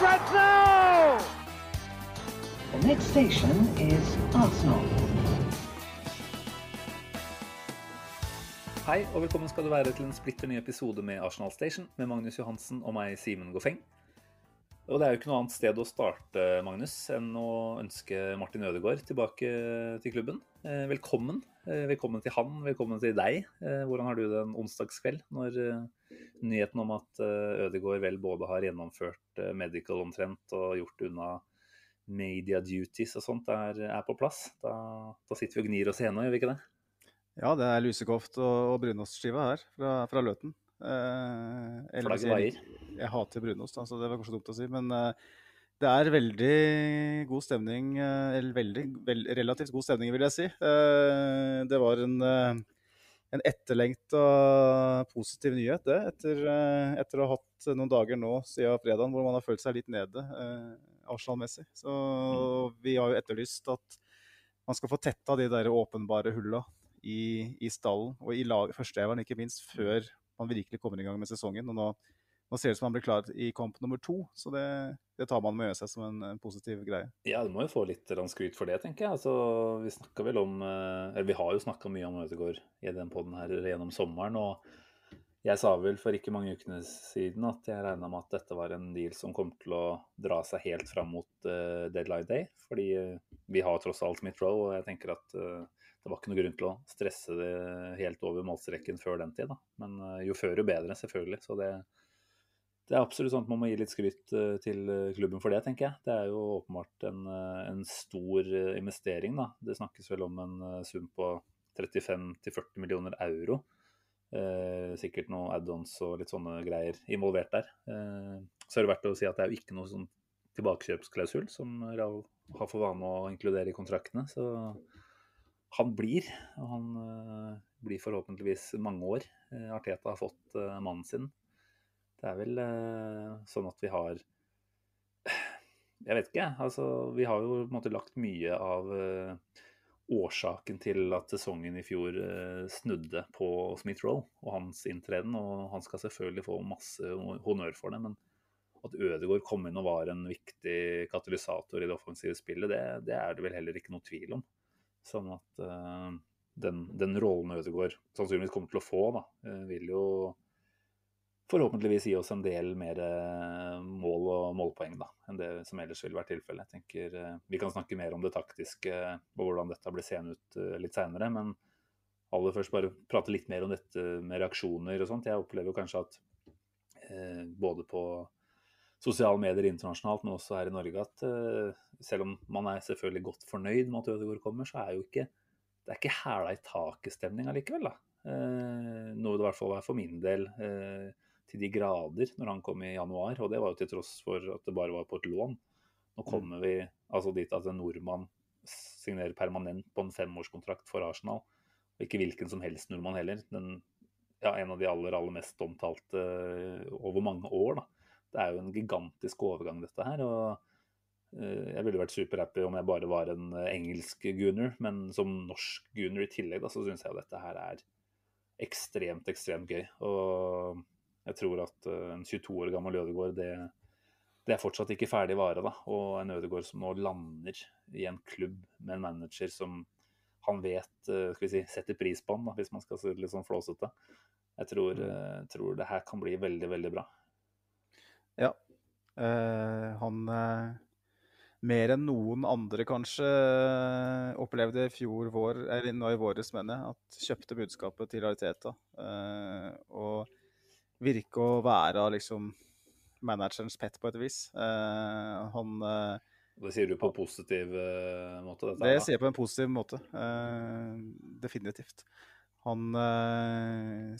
Now! The next station is Arsenal. Hei og velkommen skal du være til en splitter ny episode med Arsenal Station med Magnus Johansen og meg, Simen Goffeng. Og det er jo ikke noe annet sted å starte, Magnus, enn å ønske Martin Ødegaard tilbake til klubben. Eh, velkommen. Eh, velkommen til han, velkommen til deg. Eh, hvordan har du det en onsdagskveld når nyheten om at eh, Ødegaard vel både har gjennomført eh, medical omtrent og gjort unna media duties og sånt er, er på plass? Da, da sitter vi og gnir oss i hendene, gjør vi ikke det? Ja, det er lusekoft og, og brunostskive her fra, fra Løten. Eh, ellers- jeg, jeg hater brunost, da, så det var kanskje dumt å si. Men eh, det er veldig god stemning, eh, eller veldig, vel, relativt god stemning, vil jeg si. Eh, det var en, eh, en etterlengta positiv nyhet, det. Etter, eh, etter å ha hatt noen dager nå siden fredagen hvor man har følt seg litt nede eh, Arsenal-messig. Så vi har jo etterlyst at man skal få tetta de der åpenbare hulla i, i stallen og i lag, førsteelveren, ikke minst, før man virkelig kommer i gang med sesongen. Og nå, nå ser det ut som han blir klar i kamp nummer to, så det, det tar man med seg som en, en positiv greie. Ja, du må jo få litt skryt for det, tenker jeg. Altså, vi snakka vel om, eh, eller vi har jo snakka mye om Ødegaard i den poden her gjennom sommeren. og jeg sa vel for ikke mange ukene siden at jeg regna med at dette var en deal som kom til å dra seg helt fram mot uh, deadline day. Fordi eh, vi har tross alt Smith Rowe, og jeg tenker at uh, det var ikke noe grunn til å stresse det helt over målstreken før den tid. Da. Men uh, jo før jo bedre, selvfølgelig. Så det, det er absolutt sånn at man må gi litt skryt eh, til eh, klubben for det, tenker jeg. Det er jo åpenbart en, eh, en stor investering. Da. Det snakkes vel om en sum på 35-40 millioner euro. Eh, sikkert noe add-ons og litt sånne greier involvert der. Eh, så er det verdt å si at det er jo ikke noe sånn tilbakekjøpsklausul som Real har for vane å inkludere i kontraktene. Så han blir, og han eh, blir forhåpentligvis mange år. Arteta har fått mannen sin. Det er vel eh, sånn at vi har Jeg vet ikke, altså vi har jo på en måte lagt mye av eh, årsaken til at sesongen i fjor eh, snudde på Smith Roll og hans inntreden. Og han skal selvfølgelig få masse honnør for det, men at Ødegaard kom inn og var en viktig katalysator i det offensive spillet, det, det er det vel heller ikke noe tvil om. Sånn at eh, den, den rollen Ødegaard sannsynligvis kommer til å få, da, vil jo forhåpentligvis gi oss en del mer eh, mål og målpoeng da, enn det som ellers ville vært tilfellet. Jeg tenker eh, Vi kan snakke mer om det taktiske og hvordan dette blir seende ut eh, litt seinere, men aller først bare prate litt mer om dette med reaksjoner og sånt. Jeg opplever kanskje at eh, både på sosiale medier internasjonalt, men også her i Norge, at eh, selv om man er selvfølgelig godt fornøyd med at Ødegaard kommer, så er jo ikke det er ikke hæla i taket-stemning allikevel. da. Eh, noe det i hvert fall var for min del eh, til de grader når han kom i januar. Og det var jo til tross for at det bare var på et lån. Nå kommer vi altså dit at en nordmann signerer permanent på en femårskontrakt for Arsenal. Og ikke hvilken som helst nordmann heller. Den, ja, en av de aller, aller mest omtalte eh, over mange år. da. Det er jo en gigantisk overgang, dette her. og eh, jeg ville vært superhappy om jeg bare var en eh, engelsk gunner, men som norsk gunner i tillegg, da, så syns jeg dette her er ekstremt, ekstremt gøy. Og jeg tror at eh, en 22 år gammel Ødegaard, det, det er fortsatt ikke ferdig vare. da, Og en Ødegaard som nå lander i en klubb med en manager som han vet eh, skal vi si, setter pris på ham, da, hvis man skal det litt sånn flåsete. Jeg tror, eh, tror det her kan bli veldig, veldig bra. Ja. Eh, han eh, mer enn noen andre kanskje opplevde i fjor vår, eller nå i våres, mener jeg, at kjøpte budskapet til Rariteta. Eh, og virke å være liksom managerens pet på et vis. Uh, han uh, Det sier du på en positiv uh, måte? Dette, Det sier jeg på en positiv måte. definitivt. Han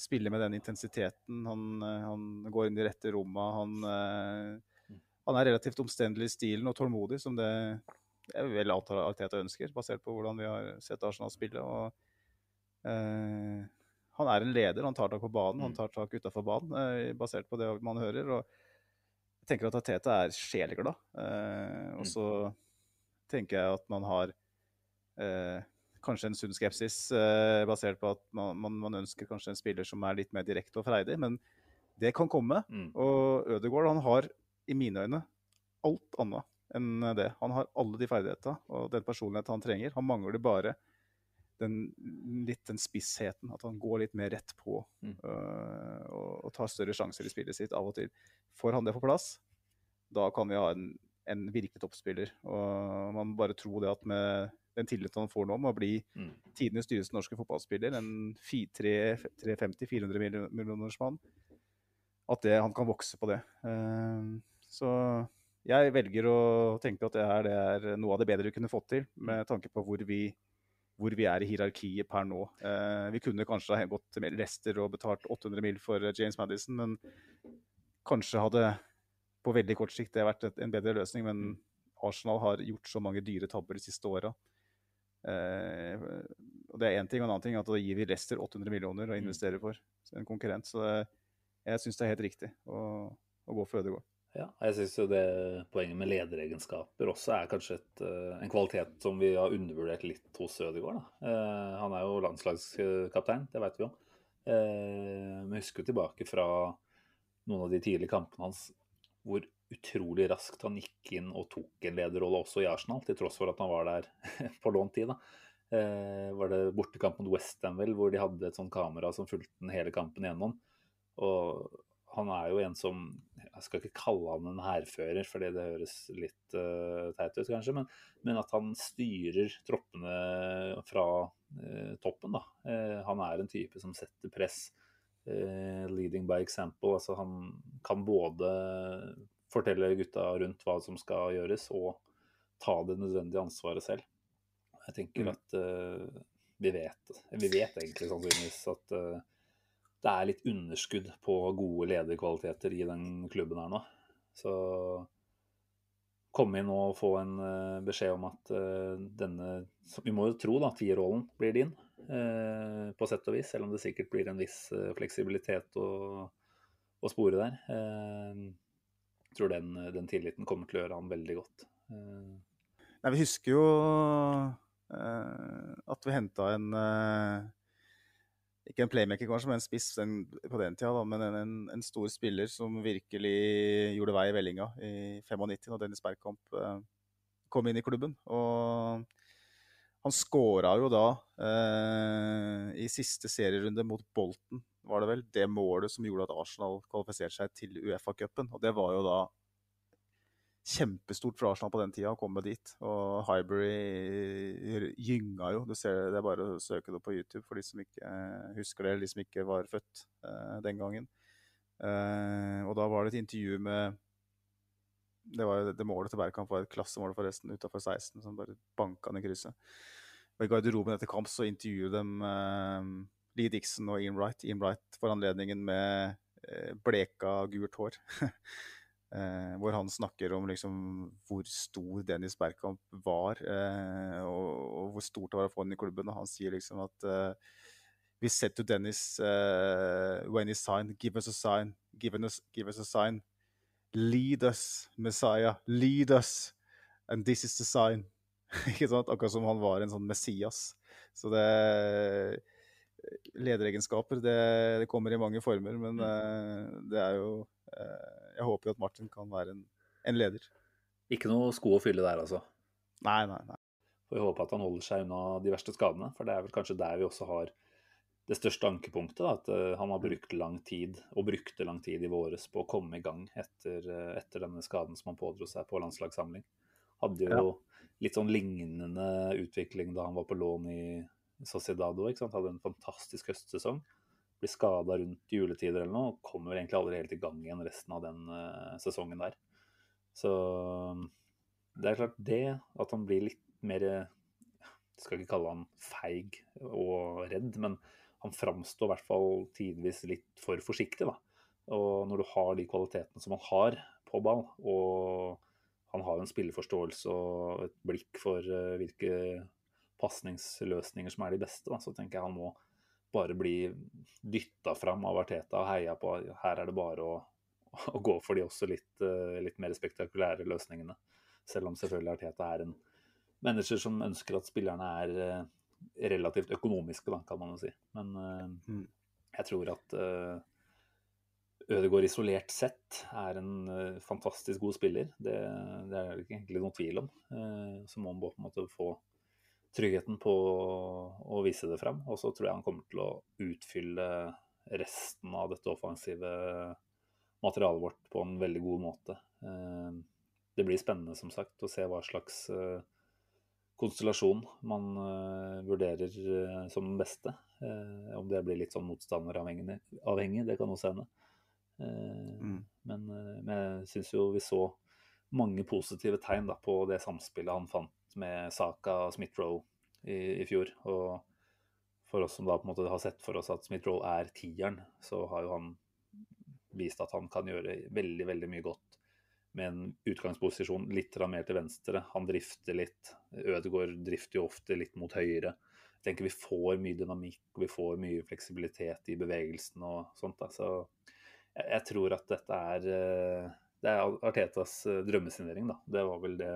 spiller med den intensiteten. Han, han går inn i rette romma. Han, eh, han er relativt omstendelig i stilen og tålmodig, som det jeg vel antar Arteta ønsker, basert på hvordan vi har sett Arsenal spille. Og, han er en leder. Han tar tak på banen, han tar tak utafor banen, eh, basert på det man hører. og jeg tenker at Tete er sjeleglad. Eh, og så tenker jeg at man har eh, kanskje en sunn skepsis eh, basert på at man, man, man, ønsker kanskje en spiller som er litt mer direkte og freidig. Men det kan komme. Mm. Og Ødegaard han har i mine øyne alt annet enn det. Han har alle de ferdighetene og den personligheten han trenger. Han mangler bare den, litt den spissheten. At han går litt mer rett på Mm. øh, og, og tar større sjanser i spillet sitt av og til. Får han det på plass, da kan vi ha en, en virkelig toppspiller. Og man bare tro det at med den tilliten han får nå med å bli Mm. tidenes dyreste norske fotballspiller, en 350-400 millioners mann, at det, han kan vokse på det. Uh, så jeg velger å tenke at det her det er noe av det bedre vi kunne fått til, med tanke på hvor vi, hvor vi er i hierarkiet per nå. Eh, vi kunne kanskje ha gått til Leicester og betalt 800 mil for James Madison, men kanskje hadde på veldig kort sikt det vært en bedre løsning. Men Arsenal har gjort så mange dyre tabber de siste åra. Eh, og det er én ting, og en annen ting er at da gir vi Leicester 800 millioner å investere for en konkurrent. Så det, jeg syns det er helt riktig å, å gå for Ødegaard. Ja, jeg syns jo det poenget med lederegenskaper også er kanskje et, eh, en kvalitet som vi har undervurdert litt hos Ødegaard. Da. Eh, han er jo landslagskaptein, det vet vi jo. Eh, men husker tilbake fra noen av de tidlige kampene hans hvor utrolig raskt han gikk inn og tok en lederrolle også i Arsenal, til tross for at han var der på lånt tid. da. Eh, var det bortekamp mot Westham vel, hvor de hadde et sånt kamera som fulgte den hele kampen igjennom. Og han er jo en som Jeg skal ikke kalle han en hærfører, fordi det høres litt uh, teit ut, kanskje. Men, men, at han styrer troppene fra uh, toppen, da. Uh, han er en type som setter press. leading by example. Altså han kan både fortelle gutta rundt hva som skal gjøres, og ta det nødvendige ansvaret selv. Jeg tenker Mm. at vi vet, vi vet egentlig sannsynligvis at det er litt underskudd på gode lederkvaliteter i den klubben her nå. Så komme inn og få en uh, beskjed om at uh, denne Vi må jo tro da, tierrollen blir din, uh, på sett og vis. Selv om det sikkert blir en viss fleksibilitet å, å spore der. Jeg tror den, den, tilliten kommer til å gjøre han veldig godt. Nei, vi husker jo at vi henta en ikke en playmaker, kanskje, men en spiss en, på den tida, da, men en, en, en, stor spiller som virkelig gjorde vei i vellinga i 95, da Dennis Bergkamp eh, kom inn i klubben. Og han skåra jo da, eh, i siste serierunde mot Bolten, var det vel, det målet som gjorde at Arsenal kvalifiserte seg til Uefa-cupen. Og det var jo da kjempestort for Arsenal på den tida å komme dit. Og Highbury gynga jo. Du ser, det er bare å søke det på YouTube for de som ikke eh, husker det, eller de som ikke var født eh, den gangen. Eh, og da var det et intervju med Det, var, det målet til Bergkamp var et klassemål forresten, utafor 16, som bare banka ned krysset. Og I garderoben etter kamp så intervjuet dem eh, Lee Dixon og Ian Wright. Ian Wright for anledningen med bleka, gult hår. Eh, hvor han snakker om liksom, hvor stor Dennis Bergkamp var, eh, og, og, hvor stort det var å få ham i klubben. Og han sier liksom at eh, We said to Dennis uh, when he signed, give us a sign, give us, give us a sign. Lead us, Messiah, lead us. And this is the sign. Ikke sant? Akkurat som han var en sånn Messias. Så det Lederegenskaper, det, det kommer i mange former, men uh, det er jo jeg håper jo at Martin kan være en, en, leder. Ikke noe sko å fylle der, altså? Nei, nei, nei. Får vi håpe at han holder seg unna de verste skadene, for det er vel kanskje der vi også har det største ankepunktet. Da, at uh, han har brukt lang tid, og brukte lang tid i våres på å komme i gang etter, uh, etter denne skaden som han pådro seg på landslagssamling. Hadde jo ja. litt sånn lignende utvikling da han var på lån i Sociedado. Hadde en fantastisk høstsesong blir skada rundt juletider eller noe, og kommer egentlig aldri helt i gang igjen resten av den uh, sesongen der. Så det er klart det, at han blir litt mer Jeg skal ikke kalle han feig og redd, men han framstår i hvert fall tidvis litt for forsiktig. da. Og når du har de kvalitetene som han har på ball, og han har en spilleforståelse og et blikk for uh, hvilke pasningsløsninger som er de beste, da, så tenker jeg han må bare bli dytta fram av Arteta og heia på. Her er det bare å, å gå for de også litt, uh, litt, mer spektakulære løsningene. Selv om selvfølgelig Arteta er en mennesker som ønsker at spillerne er uh, relativt økonomiske, da, kan man jo si. Men mm. jeg tror at Ødegaard isolert sett er en fantastisk god spiller. Det, det, er det ikke egentlig noen tvil om. Så må han på en måte få tryggheten på å vise det frem. Og så tror jeg han kommer til å utfylle resten av dette offensive materialet vårt på en veldig god måte. Uh, det blir spennende som sagt å se hva slags konstellasjon man vurderer som den beste. om det blir litt sånn motstanderavhengig, det kan også hende. Eh, mm. Men, eh, men, jeg syns jo vi så mange positive tegn da, på det samspillet han fant med Saka og Smith-Roe i, i, fjor. Og for oss som da på en måte har sett for oss at Smith-Roe er tieren, så har jo han vist at han kan gjøre veldig, veldig mye godt med en utgangsposisjon litt mer til venstre. Han drifter litt. Ødegaard drifter jo ofte litt mot høyre. Jeg tenker Vi får mye dynamikk og vi får mye fleksibilitet i bevegelsen og sånt. Da. Så jeg tror at dette er eh, Det er Artetas eh, drømmesignering, da. Det var vel det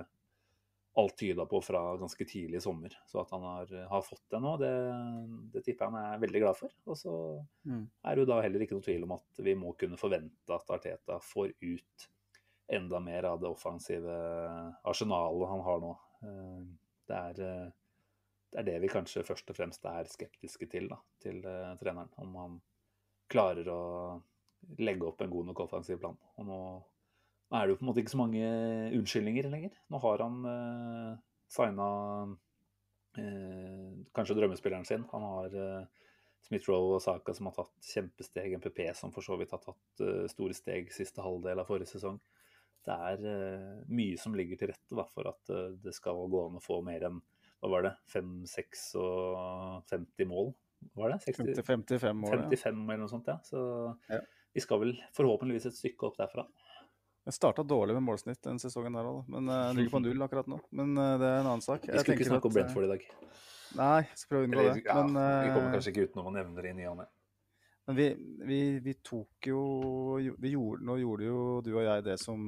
alt tyda på fra ganske tidlig i sommer. Så at han har, har fått det nå, det, det, tipper jeg han er veldig glad for. Og så mm. er det jo da heller ikke noe tvil om at vi må kunne forvente at Arteta får ut enda mer av det offensive arsenalet han har nå. Eh, det er, det er det vi kanskje først og fremst er skeptiske til, da, til treneren. Om han klarer å legge opp en god nok offensiv plan. Og nå, nå er det jo på en måte ikke så mange unnskyldninger lenger. Nå har han eh, signa eh, kanskje drømmespilleren sin. Han har eh, Smith-Roll og Saka som har tatt kjempesteg. MPP som for så vidt har tatt eh, store steg siste halvdel av forrige sesong. Det er eh, mye som ligger til rette da, for at eh, det skal gå an å få mer enn hva var det, 5, 6 og 50 mål? Var det? 60, 50, 55 mål, 55 ja. eller noe sånt, ja. Så ja vi skal vel forhåpentligvis et stykke opp derfra. Jeg starta dårlig med målsnitt den sesongen der òg, men uh, ligger på null akkurat nå. Men uh, det er en annen sak. Vi skulle ikke snakke om Brentford i dag. Nei, jeg skal prøve å unngå det. Ja, men, vi kommer kanskje ikke utenom å nevne det i ny og ne. Men vi, vi, vi, tok jo vi gjorde, Nå gjorde jo du og jeg det som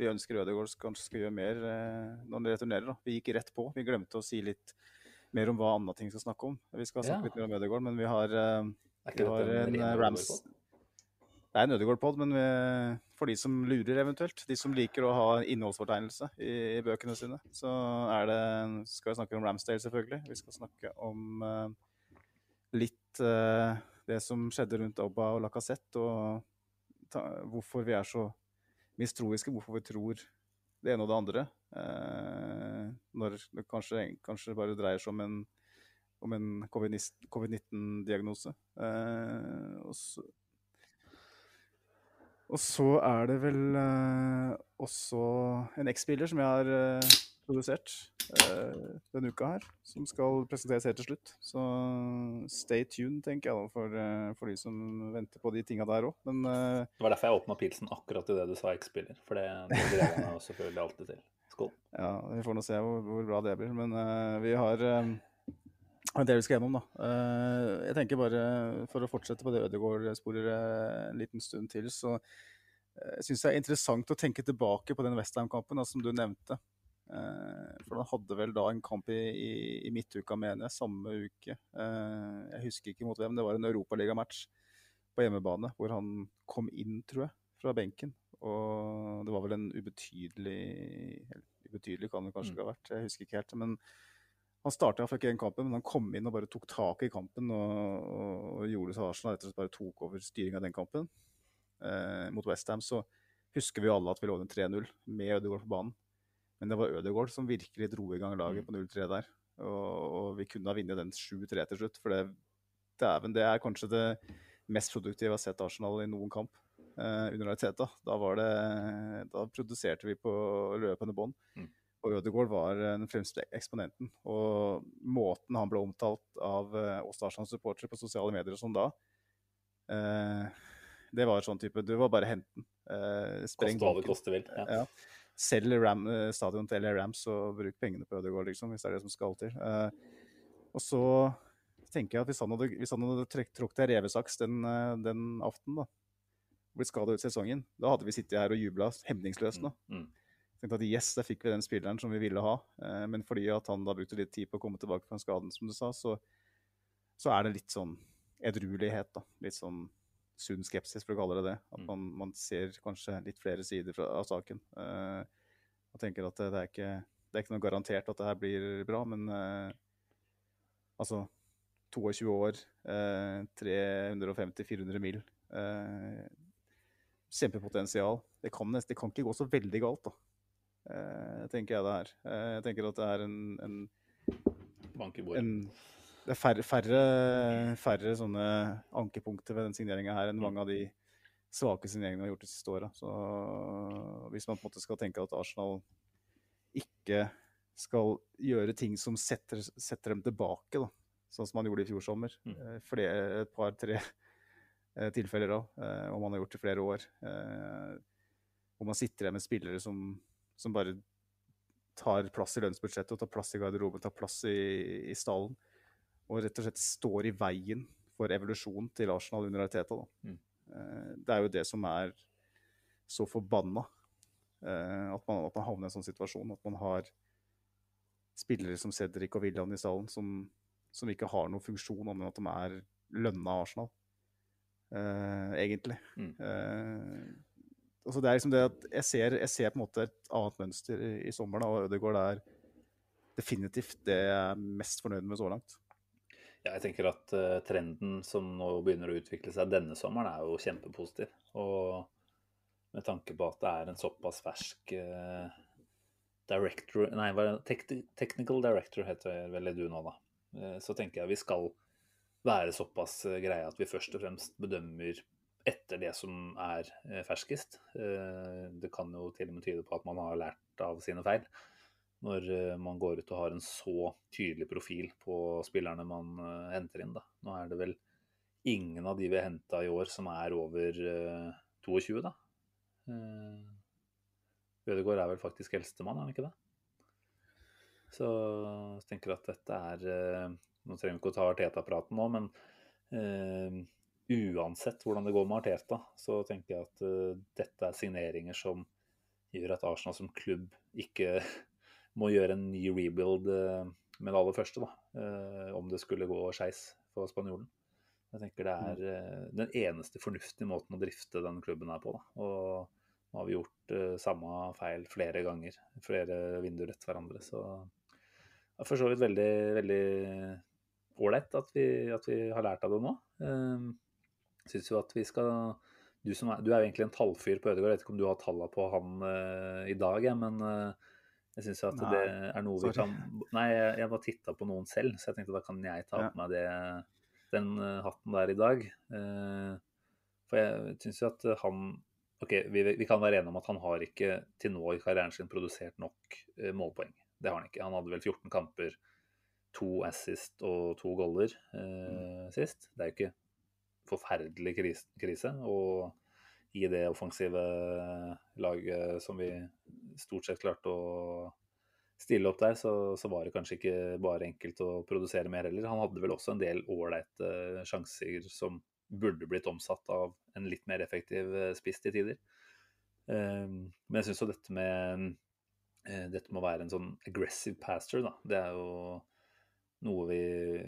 vi ønsker Ødegaard kanskje skal gjøre mer når han returnerer. Da. Vi gikk rett på. Vi glemte å si litt mer om hva andre ting skal snakke om. Vi skal snakke ja. litt mer om Ødegaard, men vi har, vi har en Rams... Det er en Ødegaard-pod, men vi, for de som lurer eventuelt, de som liker å ha innholdsfortegnelse i, i bøkene sine, så er det, skal vi snakke om Ramsdale, selvfølgelig. Vi skal snakke om uh, litt uh, det som skjedde rundt Obba og Lacassette, og ta, hvorfor vi er så mistroiske, hvorfor vi tror det ene og det andre. Uh, når det kanskje, kanskje, bare dreier seg om en, en covid-19-diagnose. og så og så er det vel uh, også en X-spiller som jeg har uh, produsert uh, denne uka her, som skal presenteres helt til slutt. Så stay tuned, tenker jeg, da, for, for de som venter på de tinga der òg. Men Det var derfor jeg åpna pilsen akkurat idet du sa X-spiller, for det, det gleder jeg meg selvfølgelig alltid til. Skål. Ja, vi får nå se hvor, hvor, bra det blir. Men vi har det vi skal gjennom, da. Jeg tenker bare, for å fortsette på det Ødegaard-sporet en liten stund til, så jeg syns det er interessant å tenke tilbake på den Westham-kampen som du nevnte. For han hadde vel da en kamp i, i, i midtuka, mener jeg, samme uke. Jeg husker ikke mot hvem, det var en europaligamatch på hjemmebane hvor han kom inn, tror jeg, fra benken. Og det var vel en ubetydelig Ubetydelig kan det kanskje ikke ha vært, jeg husker ikke helt. men han starta ikke den kampen, men han kom inn og bare tok tak i kampen og, og, gjorde så Arsenal rett og slett bare tok over styringa av den kampen. Eh, mot Westham så husker vi alle at vi lå under 3-0 med Ødegaard på banen. Men det var Ødegaard som virkelig dro i gang laget på 0-3 der. Og, og, vi kunne ha vunnet den 7-3 til slutt. For det, dæven, det er kanskje det mest produktive jeg har sett Arsenal i noen kamp eh, under realiteten. Da, var det, da produserte vi på løpende bånd. Mm. Og Ødegaard var eh, den fremste eksponenten. Og måten han ble omtalt av eh, oss Arsenal-supportere på sosiale medier og sånn da, eh, det var sånn type Du var bare henten. Eh, spreng Koste. Ja. Ja. Selg Ram, eh, stadion til LA Rams og bruk pengene på Ødegaard, liksom, hvis det er det som skal til. Eh, og så tenker jeg at hvis han hadde, hvis han hadde trukket trukket ei revesaks den, eh, den aften, da, blitt skada ut sesongen, da hadde vi sittet her og jubla hemningsløst nå. Mm. Tenkte at yes, der fikk vi den spilleren som vi ville ha. Eh, men fordi at han da brukte litt tid på å komme tilbake fra skaden, som du sa, så, så er det litt sånn edruelighet, da. Litt sånn sunn skepsis, for å kalle det det. At Mm. man, man ser kanskje litt flere sider fra, av saken. Eh, og tenker at det, det, er ikke, det er ikke noe garantert at det her blir bra, men eh, altså 22 år, eh, 350-400 mil. Eh, kjempepotensial. Det kan, det kan ikke gå så veldig galt, da. Eh, tenker jeg det er. Eh, jeg tenker at det er en, en, Bank i bordet. Det er færre, færre, færre sånne ankepunkter ved den signeringa her enn mange av de svake signeringene vi har gjort de siste åra. Så hvis man på en måte skal tenke at Arsenal ikke skal gjøre ting som setter, setter dem tilbake, da. sånn som man gjorde i fjor sommer. Mm. Eh, flere- Et par-tre tilfeller av, og man har gjort det i flere år. Hvor man sitter igjen med spillere som, som bare tar plass i lønnsbudsjettet, og tar plass i garderoben, tar plass i, i stallen. Og rett og slett står i veien for evolusjonen til Arsenal under Arteta. Da. Mm. Eh, Det er jo det som er så forbanna. eh, At man, at man havner i en sånn situasjon. At man har spillere som Cedric og William i stallen, som, som ikke har noen funksjon annet enn at de er lønna Arsenal. Eh, egentlig. Mm. Eh, altså det er liksom det at jeg ser, jeg ser på en måte et annet mønster i, i sommeren, og Ødegaard er definitivt det jeg er mest fornøyd med så langt. Ja, jeg tenker at uh, trenden som nå begynner å utvikle seg denne sommeren, er jo kjempepositiv. Og med tanke på at det er en såpass fersk uh, director Nei? Tec- technical director heter vel du nå, da. Uh, så tenker jeg vi skal være såpass greie at vi først og fremst bedømmer etter det som er eh, ferskest. Eh, det kan jo til og med tyde på at man har lært av sine feil når eh, man går ut og har en så tydelig profil på spillerne man henter inn. Da. Nå er det vel ingen av de vi har henta i år som er over eh, 22, da. Ødegaard er vel faktisk eldstemann, er han ikke det? Så jeg tenker at dette er Nå trenger vi ikke å ta Arteta-praten nå, men uansett hvordan det går med Arteta, så tenker jeg at uh, dette er signeringer som gjør at Arsenal som klubb ikke må gjøre en ny rebuild uh, med det aller første, da. Uh, om det skulle gå skeis for spanjolen. Jeg tenker det er eh, den eneste fornuftige måten å drifte den klubben her på. Da. Og nå har vi gjort samme feil flere ganger, flere vinduer etter hverandre. Så det er for så vidt veldig, veldig ålreit at, vi- at vi har lært av det nå. Syns jo at vi skal du, som er, du er jo egentlig en tallfyr på Ødegaard. Jeg vet ikke om du har tallene på han uh, i dag, jeg, men uh, jeg syns at Nei, det er noe vi sorry. kan Nei, jeg, jeg bare titta på noen selv, så jeg tenkte da kan jeg ta Ja. meg det, den uh, hatten der i dag. For jeg syns jo at han Ok, vi, vi kan være enige om at han har ikke til nå i karrieren sin produsert nok målpoeng. Det har han ikke. Han hadde vel 14 kamper, to assist og to goller mm. sist. Det er jo ikke forferdelig krise, krise. Og i det offensive laget som vi stort sett klarte å stille opp der, så, så var det kanskje ikke bare enkelt å produsere mer heller. Han hadde vel også en del ålreite sjanser som burde blitt omsatt av en litt mer effektiv eh, spiss til tider. Eh, Men jeg syns jo dette med eh, dette med å være en sånn aggressive pastor, da, det er jo noe vi,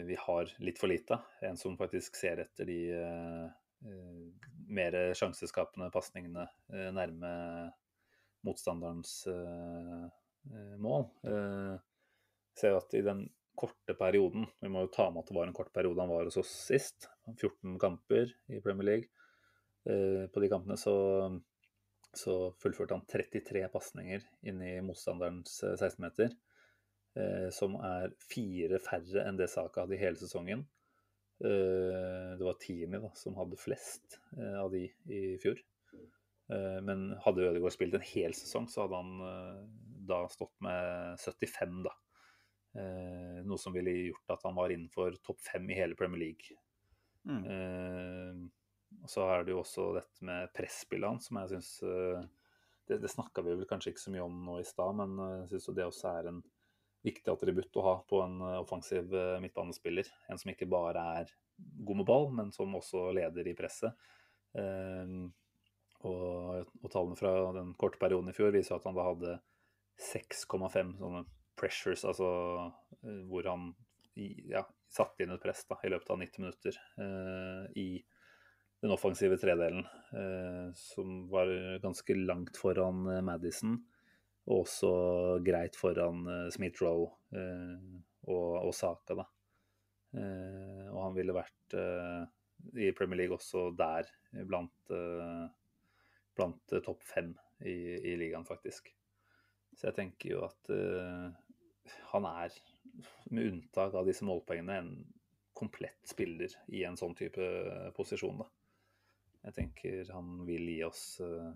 vi har litt for lite av. En som faktisk ser etter de eh, eh, mer sjanseskapende pasningene uh, nærme motstanderens eh, mål. Uh, ser at i den korte perioden Vi må jo ta med at det var en kort periode han var hos oss sist. 14 kamper i Premier League. På de kampene så, så fullførte han 33 pasninger inn i motstanderens eh, 16-meter. Eh, som er fire færre enn det Saka hadde i hele sesongen. Eh, det var Tini da, som hadde flest eh, av de i fjor. Eh, men hadde Ødegaard spilt en hel sesong, så hadde han da stått med 75, da. Eh, noe som ville gjort at han var innenfor topp fem i hele Premier League. Mm. Eh, så er det jo også dette med presspillet hans, som jeg syns Det, det snakka vi vel kanskje ikke så mye om nå i stad, men jeg syns det også er en viktig attributt å ha på en eh, offensiv eh, midtbanespiller. En som ikke bare er god med ball, men som også leder i presset. Eh, og, og tallene fra den korte perioden i fjor viser at han da hadde 6,5 sånne pressures, altså eh, hvor han ja, satte inn et press da, i løpet av 90 minutter eh, i den offensive tredelen, eh, som var ganske langt foran Madison, og også greit foran eh, Smith-Roe eh, og, og Saka. da. Eh, og han ville vært i Premier League også der, blant, blant topp fem i, i ligaen, faktisk. Så jeg tenker jo at han er, med unntak av disse målpoengene, en komplett spiller i en sånn type posisjon. da. Jeg tenker han vil gi oss eh,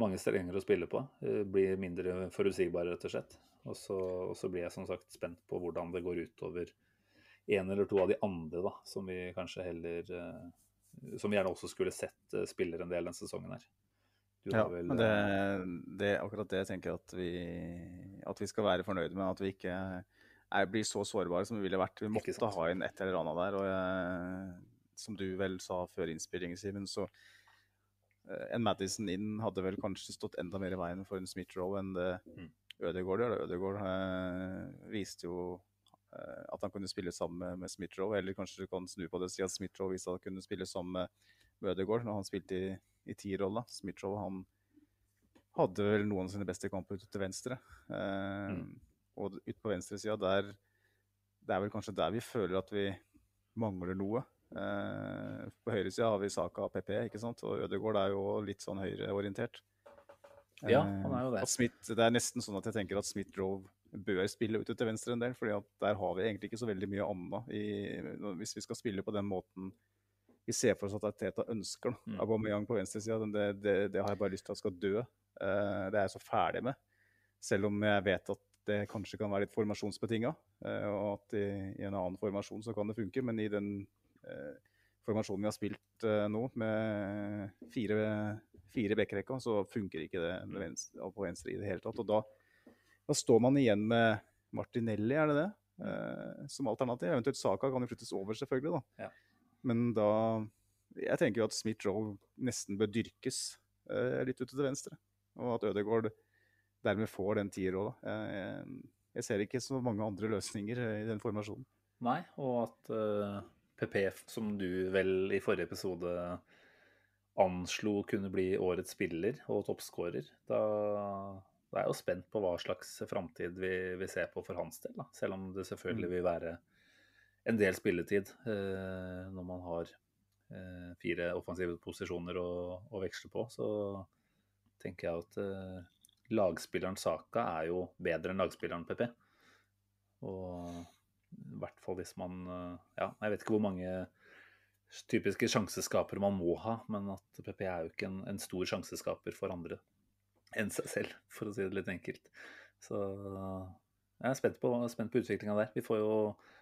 mange strenger å spille på. eh, blir mindre forutsigbare, rett og slett. Og så, og så blir jeg som sagt spent på hvordan det går utover en eller to av de andre, da, som vi kanskje heller eh, Som vi gjerne også skulle sett eh, spiller en del denne sesongen her. Du Ja, vel, men det, det er akkurat det jeg tenker at vi, at vi skal være fornøyde med. At vi ikke er, blir så sårbare som vi ville vært. Vi måtte ha inn et eller annet der. Og jeg, som du vel sa før innspillingen, Simen, så en Madison inn hadde vel kanskje stått enda mer i veien for en Smith-Roe enn det Mm. Ødegaard gjør. Ødegaard eh, viste jo eh, at han kunne spille sammen med, med Smith-Roe, eller kanskje du kan snu på det og si at Smith-Roe viste at han kunne spille sammen med, Ødegaard når han spilte i, i tierrolla. Smith-Roe han hadde vel noen av sine beste kamper ute til venstre. Eh, Mm. Og ute på venstresida, der Det er vel kanskje der vi føler at vi mangler noe. Eh, på høyresida har vi Saka og PP, ikke sant? og Ødegaard er jo litt sånn høyreorientert. Ja, han er jo det. Smith, det er nesten sånn at jeg tenker at Smith Drove bør spille ute til venstre en del, at der har vi egentlig ikke så veldig mye annet i, hvis vi skal spille på den måten vi ser for oss at Teta ønsker. Da. Mm. Aubameyang på venstresida, det, det, det har jeg bare lyst til at skal dø. Eh, det er jeg så ferdig med. Selv om jeg vet at det kanskje kan være litt formasjonsbetinga, eh, og at i, i en annen formasjon så kan det funke. Men i den eh, formasjonen vi har spilt eh, nå, med fire, fire backrekka, så funker ikke det på venstre i det hele tatt. Og da, da står man igjen med Martinelli, er det det? Eh, som alternativ. Eventuelt Saka kan jo flyttes over, selvfølgelig. da. Ja. Men da Jeg tenker jo at Smith-Roe nesten bør dyrkes eh, litt ute til venstre. Og at Ødegaard dermed får den tierrolla. Jeg, jeg, jeg ser ikke så mange andre løsninger eh, i den formasjonen. Nei, og at eh, PP, som du vel i forrige episode anslo kunne bli årets spiller og toppskårer, da, er jeg jo spent på hva slags framtid vi, vi ser på for hans del. Da. Selv om det selvfølgelig vil være en del spilletid eh, når man har eh, fire offensive posisjoner å, å veksle på. Så tenker jeg at eh, lagspilleren Saka er jo bedre enn lagspilleren PP. Og i hvert fall hvis man eh, Ja, jeg vet ikke hvor mange typiske sjanseskapere man må ha, men at PP er jo ikke en, en stor sjanseskaper for andre enn seg selv, for å si det litt enkelt. Så jeg er spent på, spent på utviklinga der. Vi får jo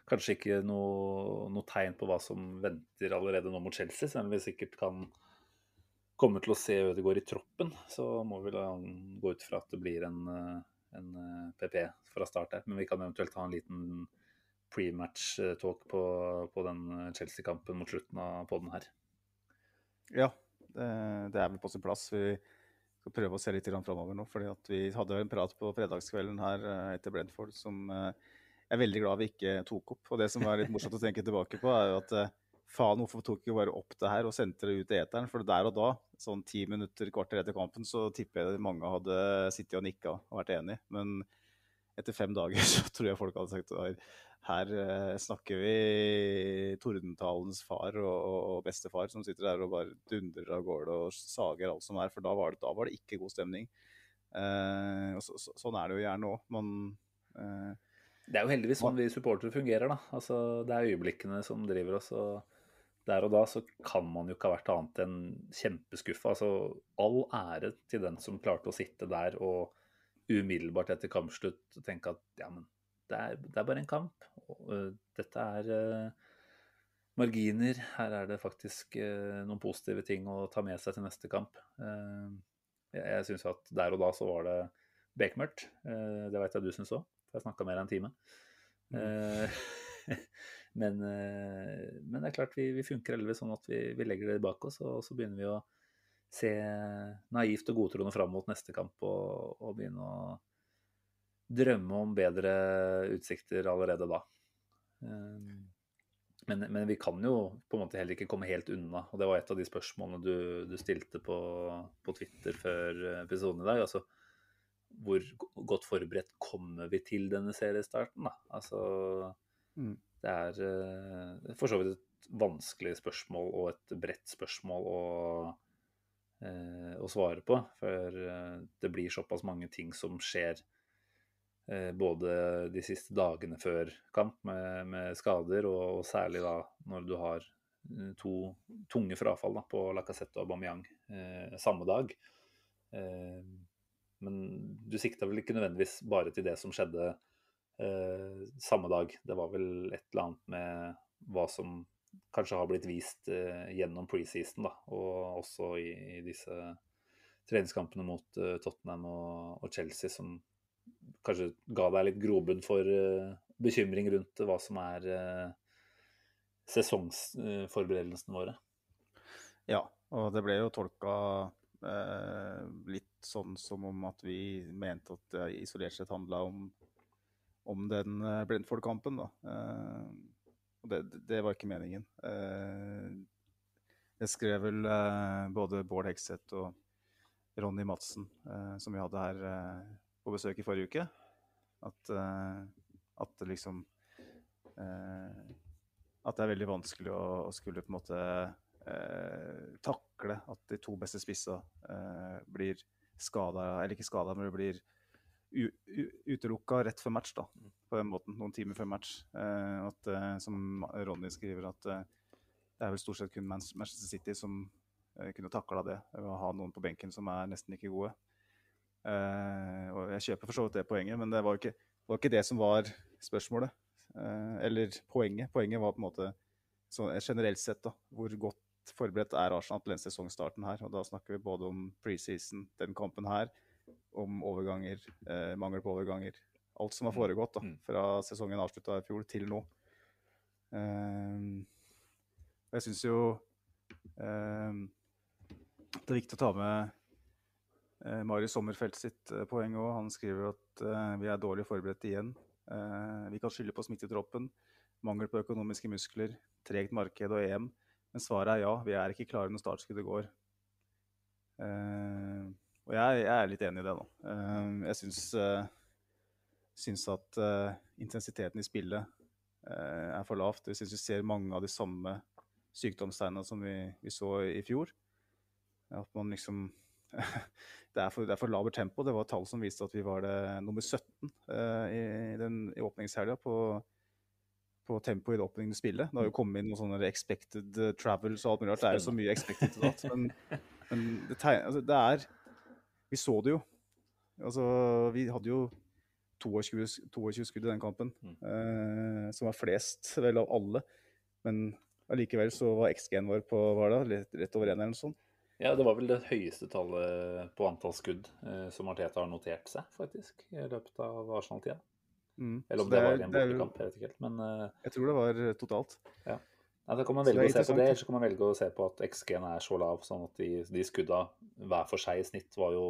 kanskje ikke noe, noe tegn på hva som venter allerede nå mot Chelsea, selv om vi sikkert kan komme til å se Ødegaard i troppen. Så må vi gå ut fra at det blir en, eh, en eh, PP fra start der. Men vi kan eventuelt ha en liten pre-match-talk på, på den eh, Chelsea-kampen mot slutten av podden her. Ja, det, det er vel på sin plass. Vi skal prøve å se litt framover nå. fordi Vi hadde en prat på fredagskvelden her eh, etter Brentford som eh, jeg er veldig glad vi ikke tok opp. Og Det som er litt morsomt å tenke tilbake på, er jo at faen, hvorfor tok vi bare opp det her og sendte det ut i eteren? For der og da, sånn ti minutter, kvarter etter kampen, så tipper jeg mange hadde sittet og nikka og vært enig. Men etter fem dager så tror jeg folk hadde sagt her eh, snakker vi tordentalens far og, og, bestefar som sitter der og bare dundrer av gårde og sager alt som er, for da var det, da var det ikke god stemning. Eh, så, så, sånn er det jo gjerne òg. Man eh, Det er jo heldigvis sånn vi supportere fungerer, da. Altså, det er øyeblikkene som driver oss. og der og da så kan man jo ikke ha vært annet enn kjempeskuffa. Altså, all ære til den som klarte å sitte der og umiddelbart etter kampslutt tenke at ja, men det er, det er bare en kamp. Og, dette er marginer. Her er det faktisk noen positive ting å ta med seg til neste kamp. Jeg syns at der og da så var det bekmørkt. Det vet jeg du syns òg, for jeg snakka mer enn en time. Uh, men, men, det er klart vi, vi funker heldigvis sånn at vi, vi, legger det bak oss, og så begynner vi å se naivt og godtroende fram mot neste kamp og, og begynne å drømme om bedre utsikter allerede da. Ehm, men, men, vi kan jo på en måte heller ikke komme helt unna. Og det var et av de spørsmålene du, du stilte på, på, Twitter før episoden i dag. Altså, hvor godt forberedt kommer vi til denne seriestarten? da? Altså, mm. Det er uh, for så vidt et vanskelig spørsmål og et bredt spørsmål å, å svare på. For det blir såpass mange ting som skjer Eh, både de siste dagene før kamp med, med skader, og, og, særlig da når du har eh, to tunge frafall da, på Lacassette og Aubameyang eh, samme dag. Eh, men du sikta vel ikke nødvendigvis bare til det som skjedde eh, samme dag. Det var vel et eller annet med hva som kanskje har blitt vist eh, gjennom preseason, da, og også i, i disse treningskampene mot Tottenham og, og Chelsea, som kanskje ga deg litt grobunn for uh, bekymring rundt hva som er uh, sesongsforberedelsene våre. Ja, og det ble jo tolka uh, litt sånn som om at vi mente at det isolert sett handla om, om den Brentford-kampen. da. og det, det, var ikke meningen. det skrev vel både Bård Hegseth og Ronny Madsen, som vi hadde her på besøk i forrige uke. At, uh, at liksom uh, At det er veldig vanskelig å, å skulle på en måte uh, takle at de to beste spissa blir skada, eller ikke skada, men det blir utelukka rett før match, da, på den måten. Noen timer før match. at, som Ronny skriver, at det er vel stort sett kun Manchester City som kunne takla det. Å ha noen på benken som er nesten ikke gode. Uh, og jeg kjøper for så vidt det poenget, men det var ikke, var ikke det som var spørsmålet. Uh, eller poenget. Poenget var på en måte så, generelt sett da, hvor godt forberedt er Arsenal til den sesongstarten her. Og da snakker vi både om preseason, den kampen her, om overganger, mangel på overganger. Alt som har mm. foregått da, mm. fra sesongen avslutta i fjor til nå. og jeg syns jo det er viktig å ta med Eh, Marius Sommerfelt sitt eh, poeng òg. Han skriver at eh, vi er dårlig forberedt igjen. vi kan skylde på smittetroppen, mangel på økonomiske muskler, tregt marked og EM. Men svaret er ja, vi er ikke klare når startskuddet går. og jeg, jeg, er litt enig i det, da. jeg syns, syns at intensiteten i spillet er for lavt. Jeg syns vi ser mange av de samme sykdomstegnene som vi, vi så i fjor. At man liksom det er for, det er for labert tempo. Det var tall som viste at vi var det nummer 17 uh, i, den, i åpningshelga på, på tempo i det åpningende spillet. Det har jo kommet inn noen sånne expected travels og alt mulig rart. Det er jo så mye expected til alt. Men, men det, tegner, altså, det, er Vi så det jo. Altså, vi hadde jo 22, 22 skudd i den kampen, uh, som var flest vel av alle. Men allikevel så var XG-en vår på var det, rett over én eller noe sånt. Ja, det var vel det høyeste tallet på antall skudd eh, som Arteta har notert seg, faktisk, i løpet av Arsenal-tida. Mm. Eller om det, det, var i en bortekamp, jeg vet ikke helt. Men eh, Jeg tror det var eh, totalt. Ja. ja da kan man velge å se på det, eller så kan man velge å se på at XG-en er så lav, sånn at de, de skudda hver for seg i snitt var jo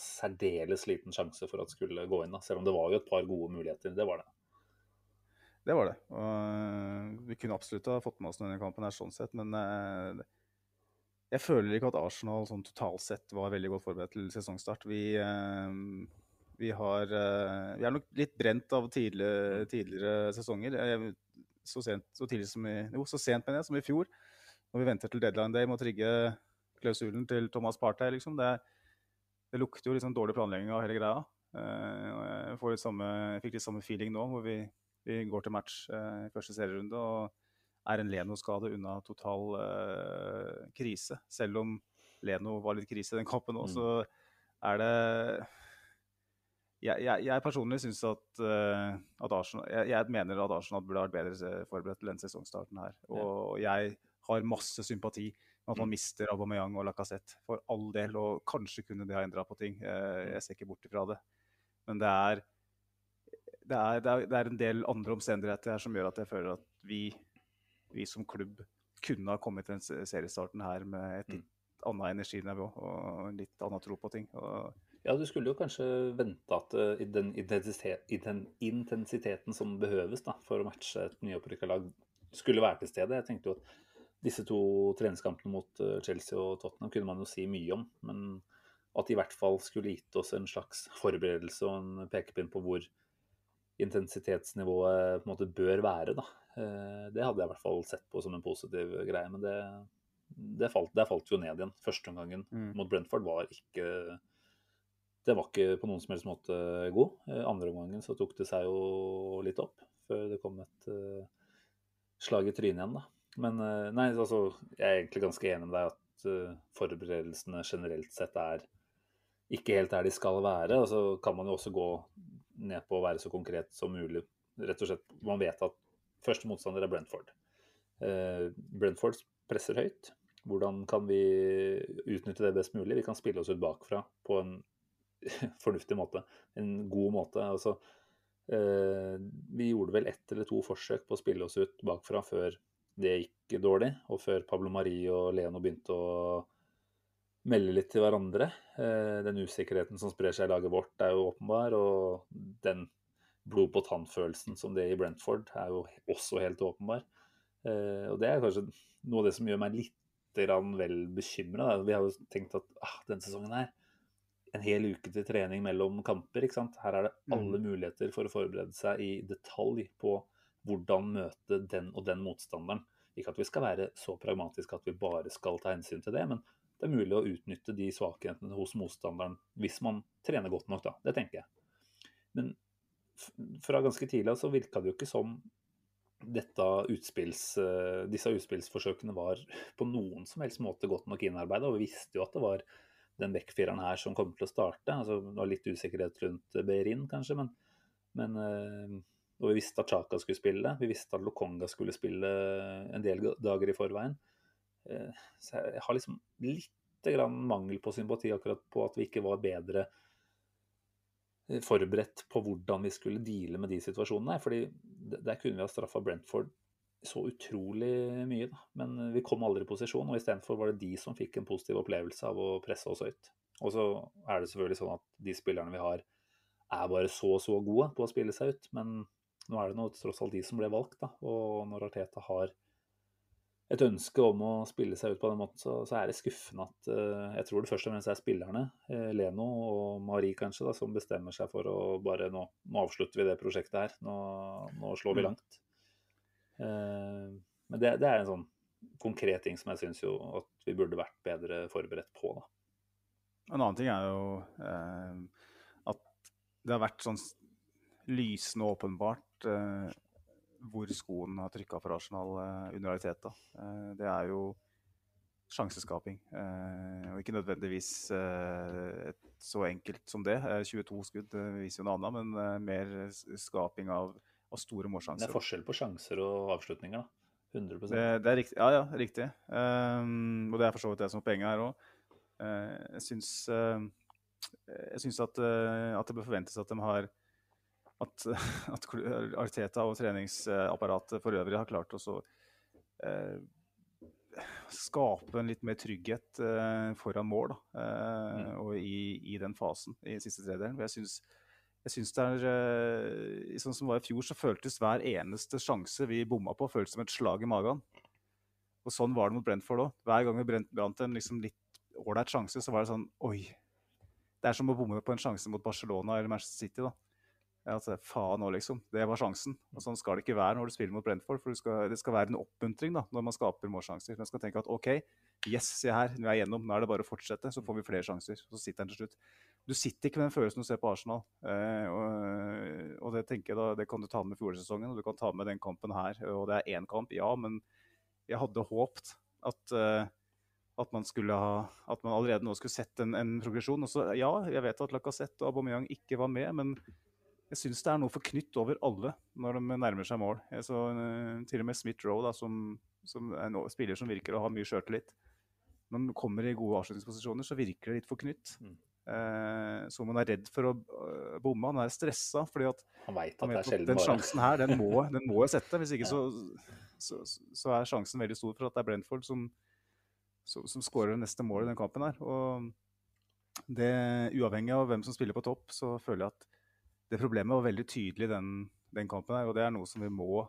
særdeles liten sjanse for at skulle gå inn. Da. Selv om det var jo et par gode muligheter. Det var det. Det var det. Og eh, vi kunne absolutt ha fått med oss denne kampen her sånn sett, men uh, jeg føler ikke at Arsenal sånn totalt sett var veldig godt forberedt til sesongstart. Vi, eh, vi, har, eh, vi er nok litt brent av tidligere, tidligere sesonger. Så sent, så, som i, jo, så sent mener jeg, som i fjor, når vi venter til deadline day med å trigge klausulen til Thomas Partey. Liksom. Det, det, lukter jo liksom dårlig planlegging av hele greia. Eh, jeg, samme, jeg fikk litt samme feeling nå, hvor vi, vi går til match i første serierunde. og er en Leno-skade unna total uh, krise. Selv om Leno var litt krise i den kampen òg, mm. så er det jeg, jeg, jeg personlig syns at, uh, at Arsenal jeg, jeg mener at Arsenal burde vært bedre forberedt til denne sesongstarten her. Og jeg har masse sympati med at man Mm. mister Aubameyang og Lacassette. For all del, og kanskje kunne det ha endra på ting. Uh, Jeg ser ikke bort ifra det. Men det er, det er, det er, det er en del andre omstendigheter her som gjør at jeg føler at vi, vi som klubb kunne ha kommet til seriestarten her med et Mm. litt annet energinivå og litt annen tro på ting. Og Ja, du skulle jo kanskje vente at uh, i den i den intensiteten som behøves da, for å matche et nyopprykka lag, skulle være til stede. Jeg tenkte jo at disse to treningskampene mot eh, Chelsea og Tottenham kunne man jo si mye om, men at de i hvert fall skulle gitt oss en slags forberedelse og en pekepinn på hvor intensitetsnivået på en måte bør være, da. Eh, Det hadde jeg i hvert fall sett på som en positiv greie, men det, det falt, det falt jo ned igjen. Førsteomgangen Mm. mot Brentford var ikke det var ikke på noen som helst måte god. Andreomgangen Andre omgangen så tok det seg jo litt opp, før det kom et eh, slag i trynet igjen, da. Men eh, nei, altså, jeg er egentlig ganske enig med deg at eh, forberedelsene generelt sett er ikke helt der de skal være. Og så kan man jo også gå ned på å være så konkret som mulig. Rett og slett, Man vet at første motstander er Brentford. Eh, Brentford presser høyt. Hvordan kan vi utnytte det best mulig? Vi kan spille oss ut bakfra på en fornuftig måte. En god måte. Altså, eh, vi gjorde vel ett eller to forsøk på å spille oss ut bakfra før det gikk dårlig, og før Pablo Mari og Leno begynte å melde litt til hverandre. Eh, den usikkerheten som sprer seg i laget vårt, er jo åpenbar. Og den blod på tann-følelsen som det er i Brentford, er jo også helt åpenbar. Eh, og det er kanskje noe av det som gjør meg litt vel bekymra. Vi har jo tenkt at ah, denne sesongen her en hel uke til trening mellom kamper. ikke sant? Her er det alle muligheter for å forberede seg i detalj på hvordan møte den og den motstanderen. Ikke at vi skal være så pragmatiske at vi bare skal ta hensyn til det, men det er mulig å utnytte de svakhetene hos motstanderen hvis man trener godt nok, da. Det tenker jeg. Men fra ganske tidlig av så virka det jo ikke som utspills, eh, disse utspillsforsøkene var på noen som helst måte godt nok innarbeida. Og vi visste jo at det var den backfireren her som kom til å starte. altså Det var litt usikkerhet rundt Behrin, kanskje, men, men eh, Og vi visste at Chaka skulle spille. Vi visste at Lokonga skulle spille en del dager i forveien. Eh, Så jeg har liksom litt mangel på sympati akkurat på at vi ikke var bedre eh, forberedt på hvordan vi skulle deale med de situasjonene. fordi der kunne vi ha straffa Brentford så utrolig mye, da. Men vi kom aldri i posisjon, og istedenfor var det de som fikk en positiv opplevelse av å presse oss høyt. Og så er det selvfølgelig sånn at de spillerne vi har, er bare så og så gode på å spille seg ut. Men nå er det nå tross alt de som ble valgt, da. Og når Arteta har et ønske om å spille seg ut på den måten, så, så er det skuffende at uh, Jeg tror det først og fremst er spillerne, uh, Leno og Marie kanskje, da, som bestemmer seg for å bare Nå, nå avslutter vi det prosjektet her. Nå, nå slår vi Mm. langt. Uh, men det, det er en sånn konkret ting som jeg syns jo at vi burde vært bedre forberedt på, da. En annen ting er jo at det har vært sånn lysende åpenbart hvor skoen har trykka for Arsenal eh, under Arteta. Eh, det er jo sjanseskaping. Eh, og ikke nødvendigvis et, så enkelt som det. Eh, 22 skudd viser jo noe annet, men mer skaping av, av store Det er forskjell på sjanser og avslutninger, da. 100 Det, det er riktig. Ja, ja, riktig. Um, og det er for så vidt det som er poenget her òg. jeg syns, uh, jeg syns at, uh, at det bør forventes at de har at, at Arteta og treningsapparatet for øvrig har klart å så, eh, skape en litt mer trygghet eh, foran mål da, eh, og i, i den fasen i siste tredjedelen. Jeg syns, jeg syns det er eh, Sånn som det var i fjor, så føltes hver eneste sjanse vi bomma på, føltes som et slag i magen. Og sånn var det mot Brentford òg. Hver gang vi brant en liksom litt ålreit sjanse, så var det sånn Oi. Det er som å bomme på en sjanse mot Barcelona eller Manchester City. da. Altså, faen òg, liksom. Det var sjansen. Og sånn skal det ikke være når du spiller mot Brentford. For skal, det skal være en oppmuntring da, når man skaper målsjanser. Man skal tenke at OK, yes, se her, nå er jeg gjennom. Nå er det bare å fortsette, så får vi flere sjanser. Så sitter den til slutt. Du sitter ikke med den følelsen du ser på Arsenal. Eh, og, og det tenker jeg da, det kan du ta med fjorårssesongen, og du kan ta med den kampen her. Og det er én kamp, ja, men jeg hadde håpt at, eh, at man, ha, at man allerede nå skulle sett en, en progresjon. Og så, ja, jeg vet at Lacassette og Aubameyang ikke var med, men jeg syns det er noe forknytt over alle når de nærmer seg mål. Jeg så eh, til og med Smith Roe, som, som er en spiller som virker å ha mye sjøltillit. Når han kommer i gode avslutningsposisjoner, så virker det litt forknytt. Mm. Eh, så man er redd for å øh, bomme. Han er stressa fordi at Han vet han at det vet at den sjansen her, den må, den må jeg sette. Hvis ikke så, så, så er sjansen veldig stor for at det er Brentford som, som, som skårer det neste målet i den kampen her. Og det, uavhengig av hvem som spiller på topp, så føler jeg at det problemet var veldig tydelig den, den kampen her. Og det er noe som vi må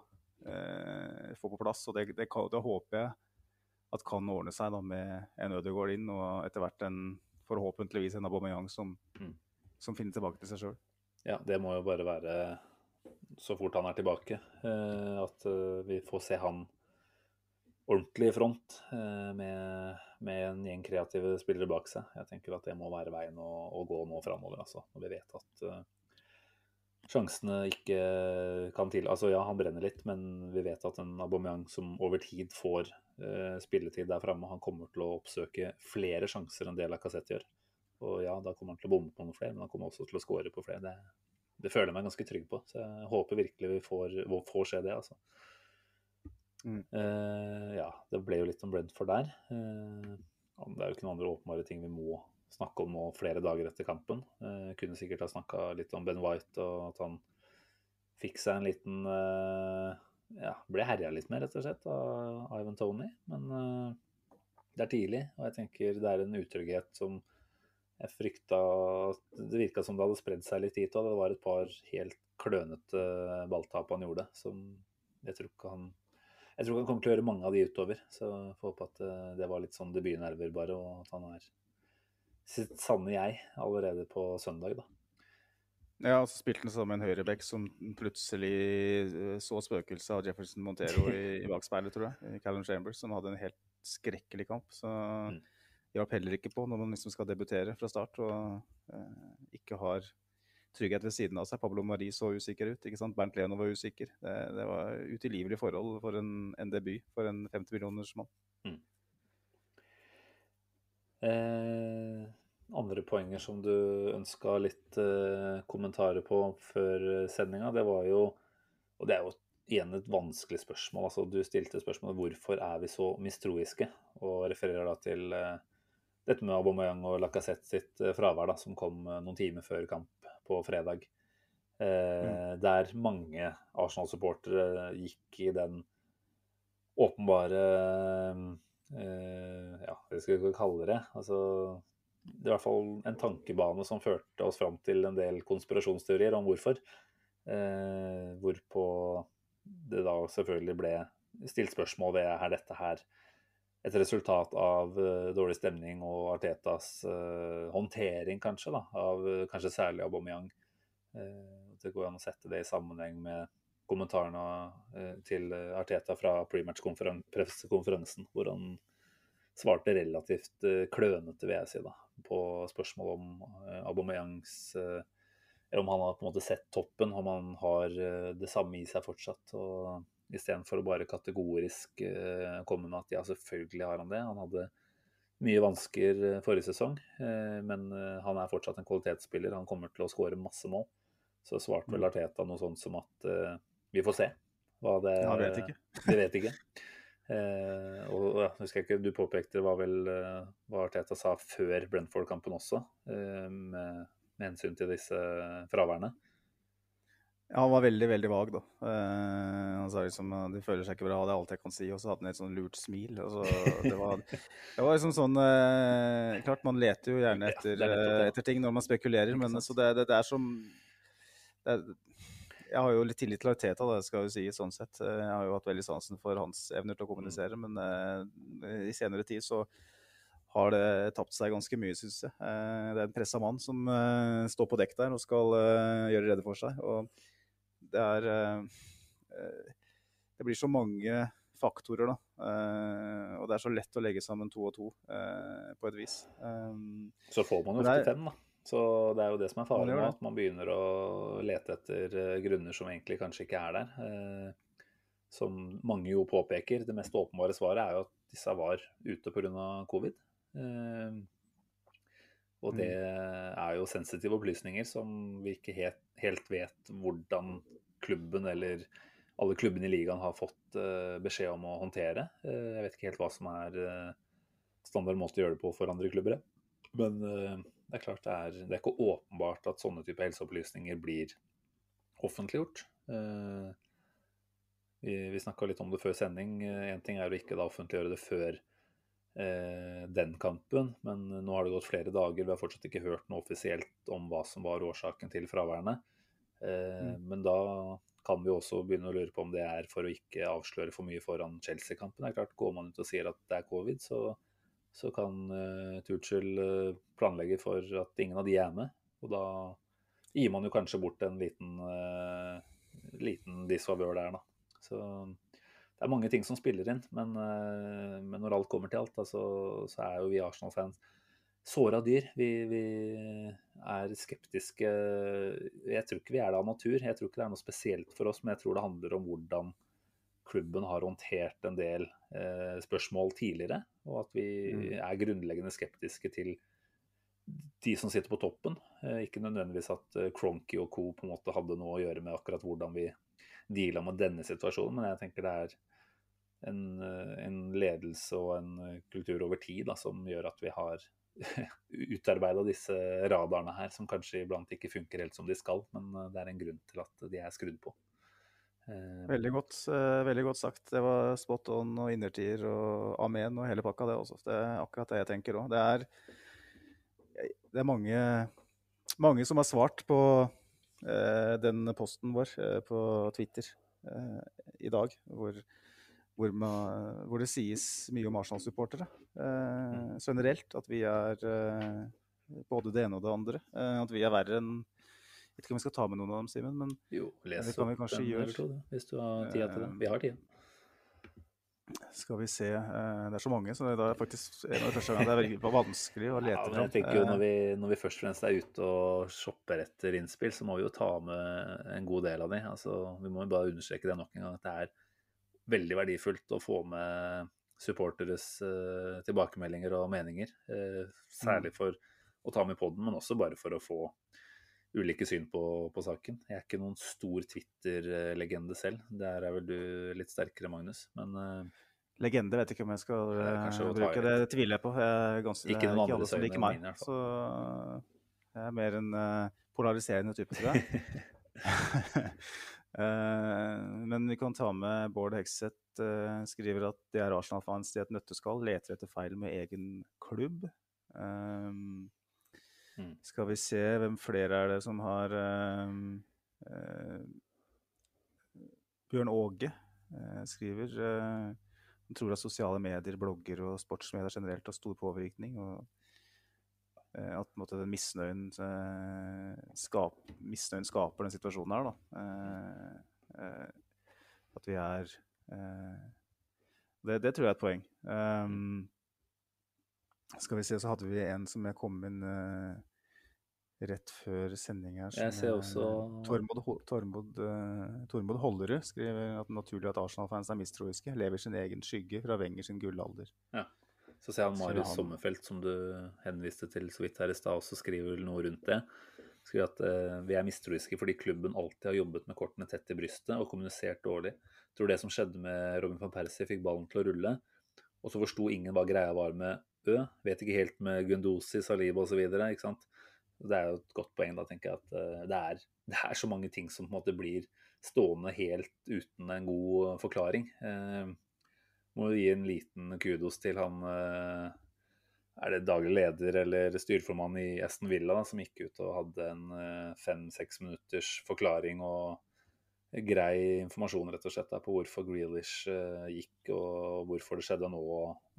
eh, få på plass. Og det, det, det håper jeg at kan ordne seg da med en Ødegaard inn, og etter hvert en forhåpentligvis en Aubameyang som, Mm. som finner tilbake til seg sjøl. Ja, det må jo bare være så fort han er tilbake, eh, at eh, vi får se han ordentlig i front eh, med, med en gjeng kreative spillere bak seg. Jeg tenker at det må være veien å, å gå nå framover, altså. Når vi vet at eh, sjansene ikke kan til Altså ja, han brenner litt, men vi vet at en Aubameyang som over tid får uh, spilletid der framme, han kommer til å oppsøke flere sjanser enn det Lacassette gjør. Og ja, da kommer han til å bomme på noen flere, men han kommer også til å skåre på flere. Det, det føler jeg meg ganske trygg på. Så jeg håper virkelig vi får, får se det, altså. Mm. Uh, ja, det ble jo litt om Brentford der. Uh, det er jo ikke noen andre åpenbare ting vi må snakke om nå flere dager etter kampen. Eh, kunne sikkert ha snakka litt om Ben White og at han fikk seg en liten eh, Ja, ble herja litt med, rett og slett, av Ivan Tony. Men eh, det er tidlig, og jeg tenker det er en utrygghet som jeg frykta Det virka som det hadde spredd seg litt hit og det var et par helt klønete balltap han gjorde, som jeg tror ikke han jeg tror ikke han kommer til å gjøre mange av de utover. Så jeg får håpe at eh, det var litt sånn debutnerver bare, og at han er sitt sanne jeg allerede på søndag, da. Ja, og så spilte han sammen med en høyreback som plutselig eh, så spøkelset av Jefferson Montero i, i bakspeilet, tror jeg. i Callum Chambers, som hadde en helt skrekkelig kamp. Så Mm. hjalp heller ikke på når man liksom skal debutere fra start og eh, ikke har trygghet ved siden av seg. Pablo Marie så usikker ut. ikke sant? Bernt Leno var usikker. Det, det var utilgivelige forhold for en, en debut for en 50 millioners mann. Eh, andre poenger som du ønska litt eh, kommentarer på før sendinga, det var jo Og det er jo igjen et vanskelig spørsmål. altså Du stilte spørsmålet hvorfor er vi så mistroiske, og refererer da til eh, dette med Aubameyang og Lacassette sitt eh, fravær, da, som kom eh, noen timer før kamp på fredag. Eh, Der mange Arsenal-supportere gikk i den åpenbare eh, Ja, hva skal vi kalle det? Altså, det er i hvert fall en tankebane som førte oss fram til en del konspirasjonsteorier om hvorfor. Eh, hvorpå det da selvfølgelig ble stilt spørsmål ved er dette her et resultat av uh, dårlig stemning og Artetas uh, håndtering, kanskje, da, av eh, kanskje særlig Aubameyang. Eh, det går an å sette det i sammenheng med kommentarene eh, til Arteta fra prematch-pressekonferansen, hvor han svarte relativt eh, klønete, vil jeg si, da, på spørsmål om eh, Aubameyangs om han har på en måte sett toppen, om han har det samme i seg fortsatt. og Istedenfor å bare kategorisk komme med at ja, selvfølgelig har han det. Han hadde mye vansker forrige sesong, men han er fortsatt en kvalitetsspiller. Han kommer til å skåre masse mål. Så svarte vel Arteta noe sånt som at vi får se. Hva det, Ja, vet ikke. Vi vet ikke. Eh, og ja, husker jeg ikke, Du påpekte hva vel eh, hva Arteta sa før Brentford-kampen også, eh, med, med hensyn til disse fraværene. Ja, han var veldig, veldig vag, da. Eh, han sa liksom de føler seg ikke bra, det er alt jeg kan si. Og så hadde han et sånn lurt smil. Så, det, var, det var liksom sånn eh, Klart, man leter jo gjerne Ja, etter, er nettopp eh, etter ting når man spekulerer, men så det, det, det er som det er, Jeg har jo litt tillit til Arteta, det skal jo si sånn sett. Eh, Jeg har jo hatt veldig sansen for hans evner til å kommunisere, men uh, i senere tid så har det tapt seg ganske mye, syns jeg. Uh, Det er en pressa mann som uh, står på dekk der og skal gjøre rede for seg. og det er Det blir så mange faktorer, da. Og det er så lett å legge sammen to og to på et vis. Um, Så får man jo ofte fem, da. Så det er jo det som er faren nå, at man begynner å lete etter eh, grunner som egentlig kanskje ikke er der. Eh, som mange jo påpeker, det mest åpenbare svaret er jo at disse var ute pga. covid. Eh, og det er jo sensitive opplysninger som vi ikke helt, helt vet hvordan klubben eller alle klubbene i ligaen har fått beskjed om å håndtere. Jeg vet ikke helt hva som er standard måte å gjøre det på for andre klubber. Men det er klart det er, det er ikke åpenbart at sånne type helseopplysninger blir offentliggjort. vi vi snakka litt om det før sending. Én ting er å ikke da offentliggjøre det før den kampen, men nå har det gått flere dager. Vi har fortsatt ikke hørt noe offisielt om hva som var årsaken til fraværende. Mm. Men da kan vi også begynne å lure på om det er for å ikke avsløre for mye foran Chelsea-kampen. Det er klart, Går man ut og sier at det er covid, så, så kan uh, Tuchel uh, planlegge for at ingen av de er med. Og da gir man jo kanskje bort en liten, uh, liten disfavør der, da. Så det er mange ting som spiller inn, men, uh, men når alt kommer til alt, da, så, så er jo vi Arsenal-fans såra dyr. Vi, vi, er skeptiske. Jeg tror ikke vi er det av natur. Jeg tror ikke det er noe spesielt for oss, men jeg tror det handler om hvordan klubben har håndtert en del eh, spørsmål tidligere. Og at vi mm. er grunnleggende skeptiske til de som sitter på toppen. Eh, ikke nødvendigvis at eh, Cronky og co. på en måte hadde noe å gjøre med akkurat hvordan vi deala med denne situasjonen, men jeg tenker det er en, eh, en ledelse og en kultur over tid da, som gjør at vi har utarbeida disse radarene her, som kanskje iblant ikke funker helt som de skal. Men eh, det er en grunn til at de er skrudd på. Eh, veldig godt, eh, veldig godt sagt. Det var spot on og innertier og amen og hele pakka, det også. Det er akkurat det jeg tenker òg. Det er, det er mange, mange, som har svart på eh, den posten vår eh, på Twitter eh, i dag, hvor hvor, man, hvor, det sies mye om Arsenal-supportere eh, mm. generelt. At vi er både det ene og det andre. At vi er verre enn vet ikke om vi skal ta med noen av dem, Simen, men jo, les det kan vi kanskje gjøre. Hvis du har tid til det. Vi har tid. Skal vi se eh, Det er så mange, så det er faktisk en av de første gangene det er vanskelig å lete fram. ja, jeg tenker jo når vi, når vi, først og fremst er ute og shopper etter innspill, så må vi jo ta med en god del av de. Altså, vi må jo bare understreke det nok en gang. at det er veldig verdifullt å få med supporteres uh, tilbakemeldinger og meninger. Særlig mm. for å ta med podden, men også bare for å få ulike syn på, på saken. Jeg er ikke noen stor Twitter-legende selv. Der er vel du litt sterkere, Magnus. Men uh, Legende vet jeg ikke om jeg skal uh, bruke. Det det tviler jeg på. Jeg ganske, ikke noen andre som liker meg. Mine, så jeg er mer en polariserende type, tror jeg. Eh, men vi kan ta med Bård Hekseth. uh, skriver at det er Arsenal-fans i et nøtteskall, leter etter feil med egen klubb. Um, mm. Skal vi se hvem flere er det som har uh, uh, Bjørn Åge skriver han tror at sosiale medier, blogger og sportsmedier generelt har stor påvirkning. og at måte, den misnøyen, skap, misnøyen, skaper den situasjonen her. Da. Eh, at vi er det, det, tror jeg er et poeng. Um, skal vi se, så hadde vi en som jeg kom inn uh, rett før sending her. Jeg ser også Tormod, Tormod, uh, Tormod Hollerud skriver at er naturlig at Arsenal-fans er mistroiske. Lever sin egen skygge fra Wenger sin gullalder. Ja. Så ser jeg han Marius Sommerfelt, som du henviste til så vidt her i stad, også skriver noe rundt det. Skriver at uh, vi er mistroiske fordi klubben alltid har jobbet med kortene tett i brystet og kommunisert dårlig. Tror det som skjedde med Robin van Persie, fikk ballen til å rulle. Og så forsto ingen hva greia var med Ø. Vet ikke helt med Gundosi, Saliba osv. Det er jo et godt poeng, da, tenker jeg, at uh, det, er, det, er, så mange ting som på en måte blir stående helt uten en god forklaring. Eh, må gi en liten kudos til han eh, Er det daglig leder eller styreformann i Aston Villa som gikk ut og hadde en eh, fem-seks minutters forklaring og grei informasjon rett og slett på hvorfor Grealish uh, gikk og hvorfor det skjedde nå,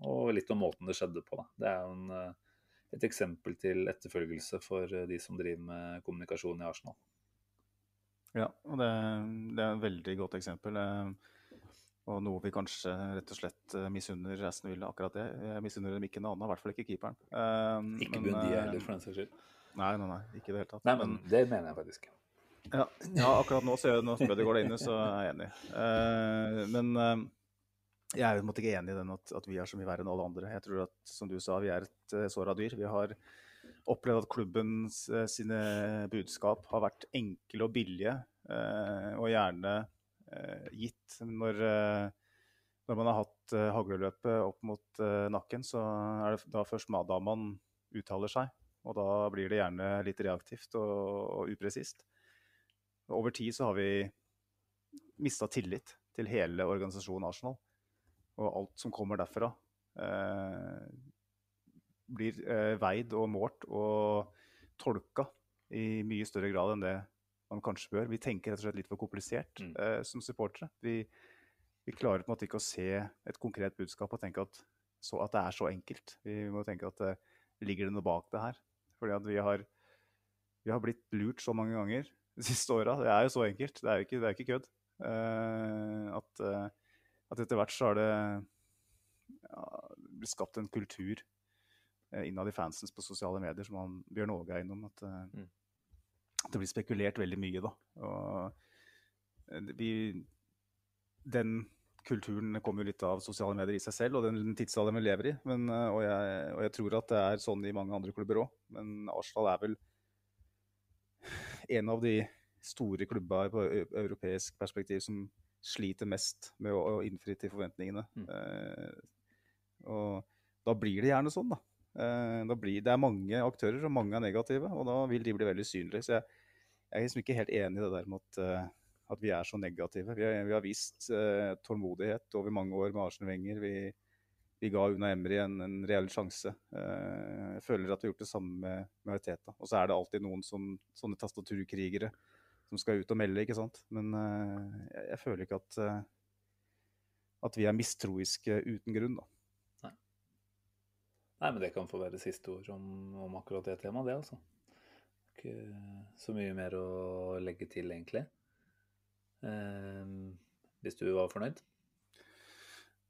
og litt om måten det skjedde på. Da. Det er jo en, et eksempel til etterfølgelse for de som driver med kommunikasjon i Arsenal. Ja, og det, det er et veldig godt eksempel. Og noe vi kanskje rett og slett eh, misunner Aston Villa, akkurat det. Jeg misunner dem ikke noe annet, i hvert fall ikke keeperen. Uh, ikke Bundy uh, heller, for den saks skyld. Nei, nei, nei, ikke i det hele tatt. Nei, men, men, det mener jeg faktisk. Ja, ja, akkurat nå, så, når bedre går det inn, så er jeg enig. Uh, men uh, jeg er jo ikke enig i den at, at, vi er så mye verre enn alle andre. Jeg tror at, som du sa, vi er et uh, såra dyr. Vi har opplevd at klubbens uh, sine budskap har vært enkle og billige, og gjerne gitt når, når, man har hatt uh, hagleløpet opp mot nakken, så er det da først da man uttaler seg. Og da blir det gjerne litt reaktivt og, og upresist. Over tid så har vi mista tillit til hele organisasjonen Arsenal. Og alt som kommer derfra, eh, blir eh, veid og målt og tolka i mye større grad enn det man kanskje bør. Vi tenker rett og slett litt for komplisert mm. eh, som supportere. Vi, vi, klarer på en måte ikke å se et konkret budskap og tenke at, så, at det er så enkelt. Vi må tenke at eh, ligger det noe bak det her? Fordi at vi har, vi har blitt lurt så mange ganger de siste åra. Det er jo så enkelt. Det er jo ikke, det er ikke kødd. Uh, at, uh, at, etter hvert så har det ja, blitt skapt en kultur uh, innad i fansens på sosiale medier, som han, Bjørn Åge er innom. At, mm. at, det blir spekulert veldig mye, da. Og vi, den kulturen kommer jo litt av sosiale medier i seg selv og den tidsalderen vi lever i. Men, og, jeg, og, jeg, tror at det er sånn i mange andre klubber òg. Men Arsenal er vel en av de store klubber på europeisk perspektiv som sliter mest med å, å innfri til forventningene. Mm. Eh, og da blir det gjerne sånn, da. Eh, da blir, det er mange aktører, og mange er negative, og da vil de bli veldig synlige. Så jeg, jeg er liksom ikke helt enig i det der med at, uh, at vi er så negative. Vi har, vi har vist uh, tålmodighet over mange år med Arsen Wenger. Vi, vi ga Una Emry en, en reell sjanse. Uh, jeg føler at vi har gjort det samme med, med Teta. Og så er det alltid noen som, sånne tastaturkrigere som skal ut og melde, ikke sant. Men uh, jeg, jeg, føler ikke at, uh, at vi er mistroiske uten grunn, da. Nei. Nei, men det kan få være siste ord om, om akkurat det temaet, det, altså. Ikke så mye mer å legge til, egentlig. hvis du var fornøyd?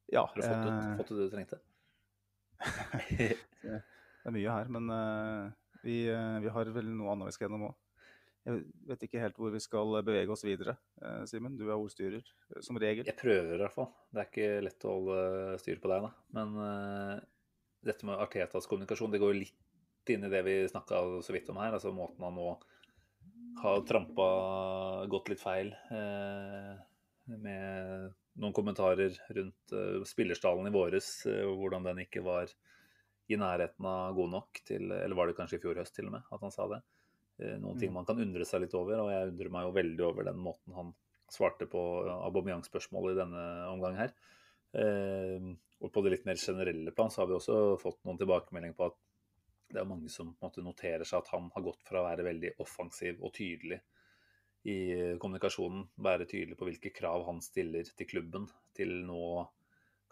Ja. Har du fått, ut, fått det du trengte? det er mye her, men uh, vi, uh, vi, har vel noe annet vi skal gjennom òg. Jeg vet ikke helt hvor vi skal bevege oss videre. Uh, Simen, du er ordstyrer, som regel. Jeg prøver i hvert fall. Det er ikke lett å holde styr på deg, da. Men dette med Artetas kommunikasjon, det går litt inn i det vi snakka så vidt om her. Altså måten han nå har trampa gått litt feil med noen kommentarer rundt uh, spillerstallen i våres, uh, hvordan den ikke var i nærheten av god nok til Eller var det kanskje i fjor høst til og med at han sa det? Uh, noen ting mm. man kan undre seg litt over, og jeg undrer meg jo veldig over den måten han svarte på Aubameyang-spørsmålet i denne omgang her. og på det litt mer generelle plan så har vi også fått noen tilbakemeldinger på at det er mange som noterer seg at han har gått fra å være veldig offensiv og tydelig i kommunikasjonen være tydelig på hvilke krav han stiller til klubben, til nå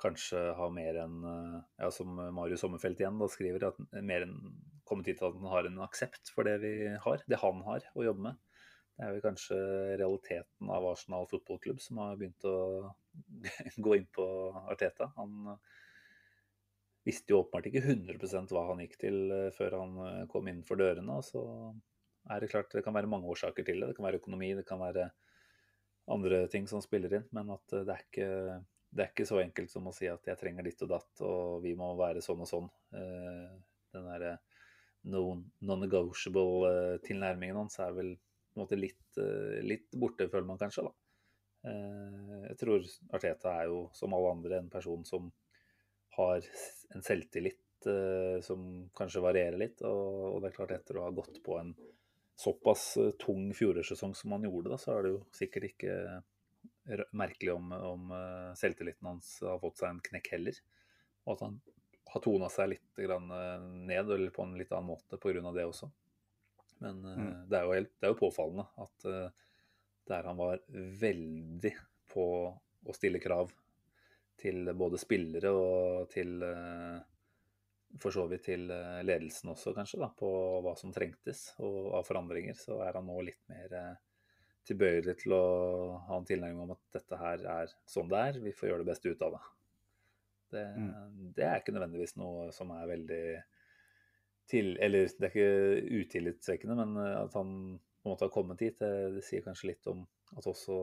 kanskje ha mer enn eh, ja, Som Marius Sommerfelt igjen da skriver, at mer enn kommet hit til at han har en aksept for det vi har, det han har å jobbe med. Det er vel kanskje realiteten av Arsenal fotballklubb som har begynt å gå inn på Arteta. Han eh, visste jo åpenbart ikke 100% hva han gikk til eh, før han kom innenfor dørene. og så er det klart det kan være mange årsaker til det. Det kan være økonomi, det kan være andre ting som spiller inn. Men at det er ikke, det er ikke så enkelt som å si at jeg trenger ditt og datt, og vi må være sånn og sånn. Eh, den derre non-negotiable-tilnærmingen eh, hans er vel på en måte litt, eh, litt borte, føler man kanskje. da. Jeg tror Arteta er jo, som alle andre, en person som har en selvtillit som kanskje varierer litt. Og, det er klart, etter å ha gått på en såpass eh, tung fjorårssesong som han gjorde, da, så er det jo sikkert ikke merkelig om, om, eh, selvtilliten hans har fått seg en knekk heller. Og at han har tona seg litt eh, ned, eller på en litt annen måte pga. det også. Men mm. det, er jo helt, det, er jo påfallende at der han var veldig på å stille krav til både spillere og til for så vidt til eh, ledelsen også, kanskje, da, på hva som trengtes og av forandringer, så er han nå litt mer eh, tilbøyelig til å ha en tilnærming om at dette her er sånn det er, vi får gjøre det beste ut av det. Det, mm. det er ikke nødvendigvis noe som er veldig til Eller det er ikke utillitsvekkende, men eh, at han på en måte har kommet dit. Det, det sier kanskje litt om at også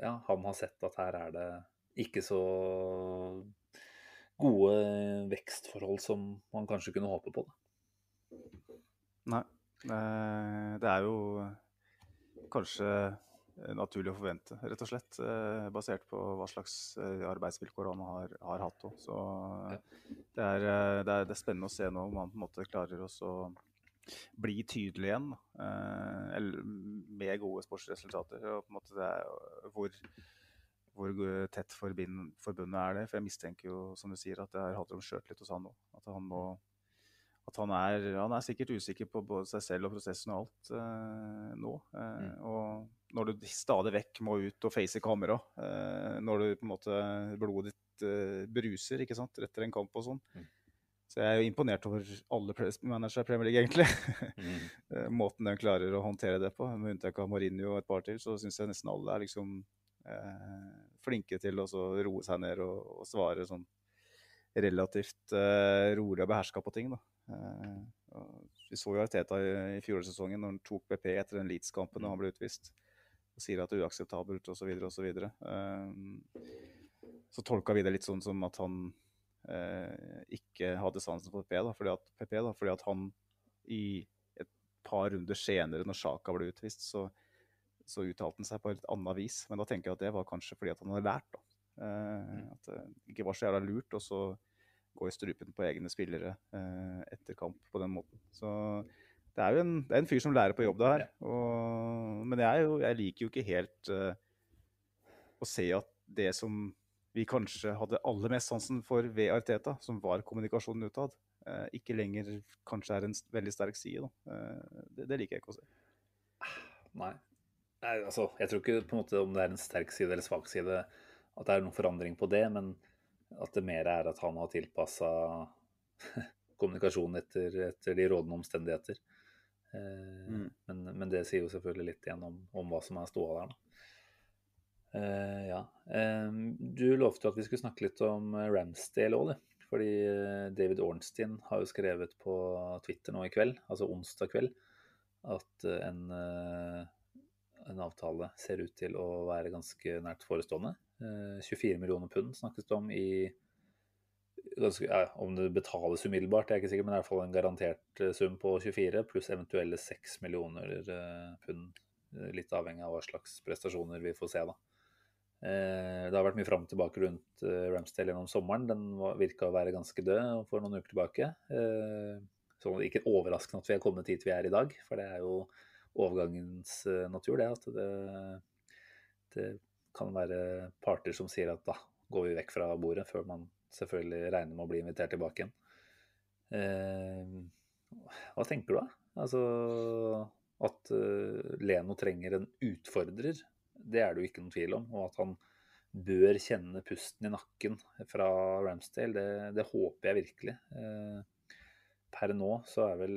ja, han har sett at her er det ikke så gode vekstforhold som man kanskje kunne håpe på. Da. Nei. Eh, det er jo kanskje naturlig å forvente, rett og slett. eh, Basert på hva slags eh, arbeidsvilkår han har, har hatt òg. Så eh, det, er, eh, det, er, det er spennende å se nå om han på en måte klarer å bli tydelig igjen. eh, Eller med gode sportsresultater. Og på en måte det er hvor, hvor tett forbind, forbundet er det. For jeg mistenker jo, som du sier, at det her handler om sjøltillit hos han òg. At han må at han er, han er sikkert usikker på både seg selv og prosessen og alt eh, nå. Eh, Mm. Og når du stadig vekk må ut og face kamera, eh, når du på en måte blodet ditt eh, bruser ikke sant, etter en kamp og sånn. Mm. Så jeg er jo imponert over alle managere i Premier League, egentlig. Mm. Eh, Måten de klarer å håndtere det på. Med unntak av Mourinho og et par til, så syns jeg nesten alle er liksom eh, flinke til å roe seg ned og, og svare sånn relativt uh, rolig og beherska på ting. da. Eh, vi så jo Arteta i, i fjorårssesongen når han tok BP etter den Leeds-kampen og han ble utvist. Og sier at det er uakseptabelt osv. osv. Uh, så tolka vi det litt sånn som at han uh, ikke hadde sansen for PP, da, fordi at, PP da, fordi at han i et par runder senere, når Sjaka ble utvist, så, så uttalte han seg på et annet vis. Men da tenker jeg at det var kanskje fordi at han hadde lært. da. Eh, at det ikke var så jævla lurt å så gå i strupen på egne spillere eh, etter kamp på den måten. Så det er jo en, det er en fyr som lærer på jobb, det her. Og, men jeg, jo, jeg liker jo ikke helt eh, å se at det som vi kanskje hadde aller mest sansen for ved Arteta, som var kommunikasjonen utad, eh, ikke lenger kanskje er en veldig sterk side. Da. Eh, det, det liker jeg ikke å se. Nei. Nei, altså, jeg tror ikke på en måte om det er en sterk side eller svak side at det er noen forandring på det, men at det mer er at han har tilpassa kommunikasjonen etter, etter de rådende omstendigheter. Eh, Mm. men, men det sier jo selvfølgelig litt igjen om, om hva som er ståa der. Eh, ja. Eh, du lovte at vi skulle snakke litt om Ramsdale òg, du. Fordi eh, David Ornstein har jo skrevet på Twitter nå i kveld, altså onsdag kveld, at eh, en, eh, en avtale ser ut til å være ganske nært forestående. Eh, 24 millioner pund snakkes det om i ganske, ja, Om det betales umiddelbart, det er ikke sikker, men i hvert fall en garantert eh, sum på 24, pluss eventuelle 6 millioner eh, pund. eh, Litt avhengig av hva slags prestasjoner vi får se, da. Eh, Det har vært mye fram og tilbake rundt eh, Ramsdale gjennom sommeren. Den virka å være ganske død for noen uker tilbake. Eh, Så ikke overraskende at vi er kommet dit vi er i dag, for det er jo overgangens eh, natur, det. At det, det kan være parter som sier at da går vi vekk fra bordet, før man selvfølgelig regner med å bli invitert tilbake igjen. Eh, hva tenker du da? Altså at eh, Leno trenger en utfordrer, det er det jo ikke noen tvil om. Og at han bør kjenne pusten i nakken fra Ramsdale, det, det håper jeg virkelig. Per nå så er vel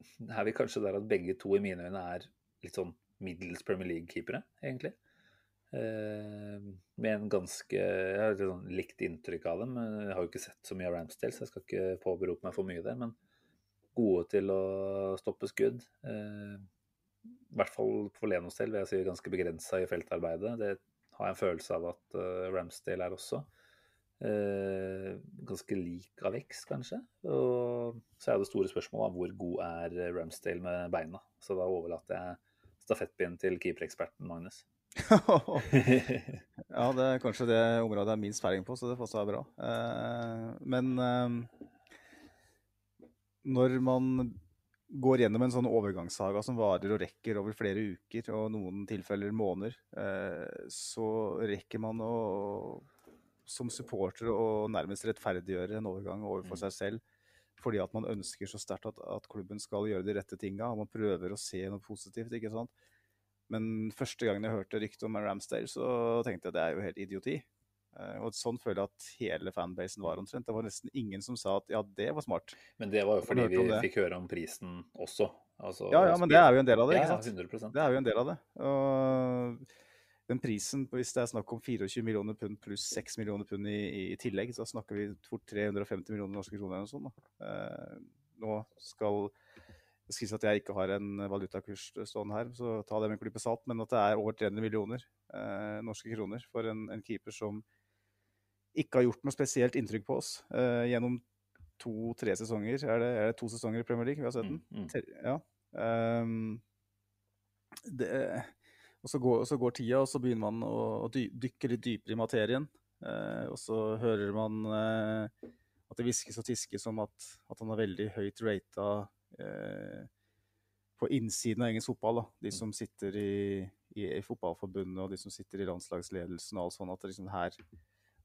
er vi kanskje der at begge to i mine øyne er litt sånn middels Premier League-keepere, egentlig. Eh, med en ganske Jeg har litt sånn likt inntrykk av dem. Jeg har jo ikke sett så mye av Ramsdale, så jeg skal ikke påberope meg for mye der. Men gode til å stoppe skudd. Eh, I hvert fall for Lenos del vil jeg si ganske begrensa i feltarbeidet. Det har jeg en følelse av at eh, Ramsdale er også. Eh, ganske lik av vekst, kanskje. Og så er det store spørsmålet hvor god er Ramsdale med beina. Så da overlater jeg stafettpinnen til keepereksperten Magnus. ja, det er kanskje det området jeg er minst feiring på, så det får også bra. Eh, men eh, når man går gjennom en sånn overgangssaga som varer og rekker over flere uker, og noen tilfeller måneder, eh, så rekker man å som supporter å nærmest rettferdiggjøre en overgang overfor seg selv. Fordi at man ønsker så sterkt at, at klubben skal gjøre de rette tinga, og man prøver å se noe positivt. ikke sant? Men første gangen jeg hørte ryktet om Ramsdale, så tenkte jeg at det er jo helt idioti. Eh, og sånn føler jeg at hele fanbasen var omtrent. Det var nesten ingen som sa at ja, det var smart. Men det var jo fordi vi fikk høre om prisen også. Altså, Ja, ja, men det er jo en del av det, ikke ikke ja, sant? 100 Det er jo en del av det. Og den prisen, hvis det er snakk om 24 millioner pund pluss 6 millioner pund i, i tillegg, så snakker vi fort 350 millioner norske kroner eller noe sånt. Da. Eh, nå skal Det skrives at jeg ikke har en valutakurs stående her, så ta det med en klype salt. Men at det er over 300 millioner eh, norske kroner for en, en, keeper som ikke har gjort noe spesielt inntrykk på oss eh, gjennom to-tre sesonger. Er det, er det, to sesonger i Premier League vi har sett den? Mm, mm. Ja. Um, det, og, så går, så går, tida, og så begynner man å, å dykke litt dypere i materien. Eh, og så hører man eh, at det hviskes og tiskes om at, at han er veldig høyt rata eh, på innsiden av engelsk fotball. Da. De som sitter i, i, i, fotballforbundet og de som sitter i landslagsledelsen og alt sånt. At det, liksom her,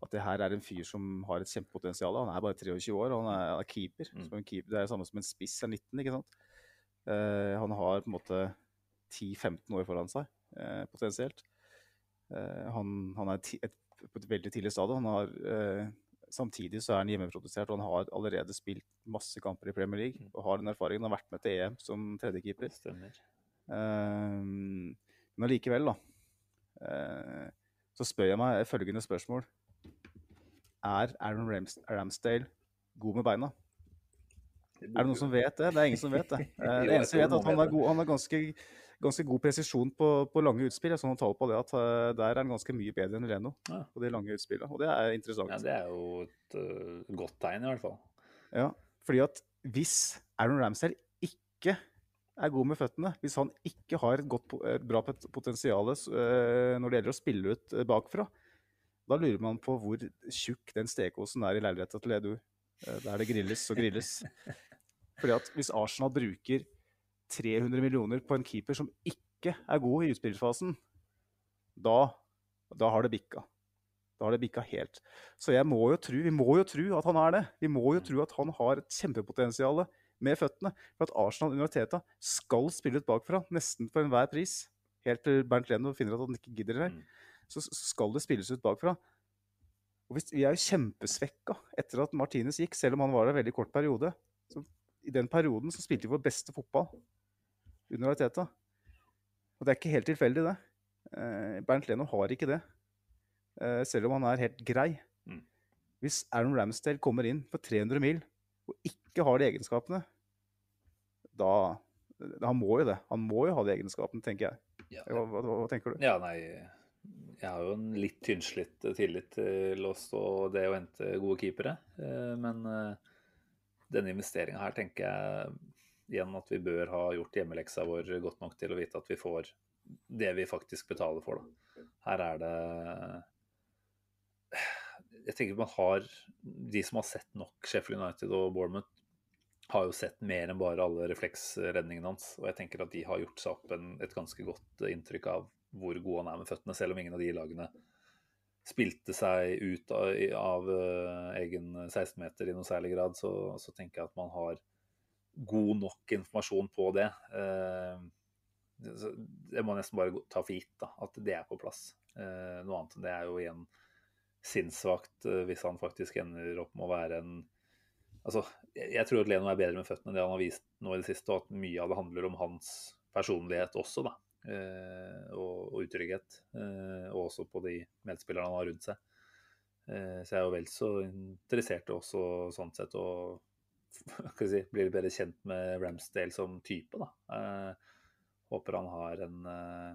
at det her er en fyr som har et kjempepotensial. Han er bare 23 år, og han er, er keeper. Mm. keeper. Det er det samme som en spiss er 19, ikke sant. Uh, han har på en måte 10-15 år foran seg, uh, potensielt. Eh, han, han, er et, på et veldig tidlig stadium. Han har Samtidig så er han hjemmeprodusert, og han har allerede spilt masse kamper i Premier League. Mm. Og har den erfaringen. Han har vært med til EM som tredjekeeper. Uh, men allikevel, da. Uh, så spør jeg meg følgende spørsmål. Er Aaron Rams Ramsdale god med beina? Er det noen som vet det? Det er ingen som vet det. Uh, det eneste jeg vet, er at han er, god, han er ganske ganske god presisjon på, på, lange utspill. Jeg så noen tall på det at uh, der er han ganske mye bedre enn Leno ja. på de lange utspillene. Og det er interessant. Ja, Det er jo et uh, godt tegn, i hvert fall. Ja, fordi at hvis Aaron Ramsdale ikke er god med føttene, hvis han ikke har et, godt, et bra potensial uh, når det gjelder å spille ut bakfra, da lurer man på hvor tjukk den stekeosen er i leiligheta til Edu. Der det grilles og grilles. Fordi at hvis Arsenal bruker 300 millioner på en keeper som ikke er god i utspillsfasen, da, da har det bikka. Da har det bikka helt. Så jeg må jo tro, vi må jo tro at han er det. Vi må jo tro at han har et kjempepotensial med føttene. For at Arsenal under Teta skal spille ut bakfra, nesten for enhver pris. Helt til Bernt Leno finner at han ikke gidder det. Mm. Så skal det spilles ut bakfra. Og vi er jo kjempesvekka etter at Martinez gikk, selv om han var der veldig kort periode. Så I den perioden så spilte vi vår beste fotball under Arteta. Og det er ikke helt tilfeldig, det. Eh, Bernt Leno har ikke det, eh, selv om han er helt grei. Mm. Hvis Aaron Ramsdale kommer inn på 300 mil og ikke har de egenskapene, da Han må jo det. Han må jo ha de egenskapene, tenker jeg. Ja, hva, hva, hva, tenker du? Ja, nei Jeg har jo en litt tynnslitt tillit til oss og det å hente gode keepere. Eh, men denne investeringa her tenker jeg igjen at vi bør ha gjort hjemmeleksa vår godt nok til å vite at vi får det vi faktisk betaler for. Da. Her er det Jeg tenker man har De som har sett nok Sheffield United og Bournemouth, har jo sett mer enn bare alle refleksredningene hans. Og jeg tenker at de har gjort seg opp en, et ganske godt inntrykk av hvor god han er med føttene, selv om ingen av de lagene spilte seg ut av, av uh, egen 16-meter i noe særlig grad, så, så tenker jeg at man har god nok informasjon på det. Eh, jeg må nesten bare ta for gitt da, at det er på plass. Eh, noe annet enn det er jo igjen sinnssvakt eh, hvis han faktisk ender opp med å være en Altså, jeg tror at Leno er bedre med føttene enn det han har vist nå i det siste, og at mye av det handler om hans personlighet også, da. og, og utrygghet. og også på de medspillerne han har rundt seg. så jeg er jo vel så interessert også sånn sett å si, blir bedre kjent med Ramsdale som type. Da. Uh, håper han har en uh,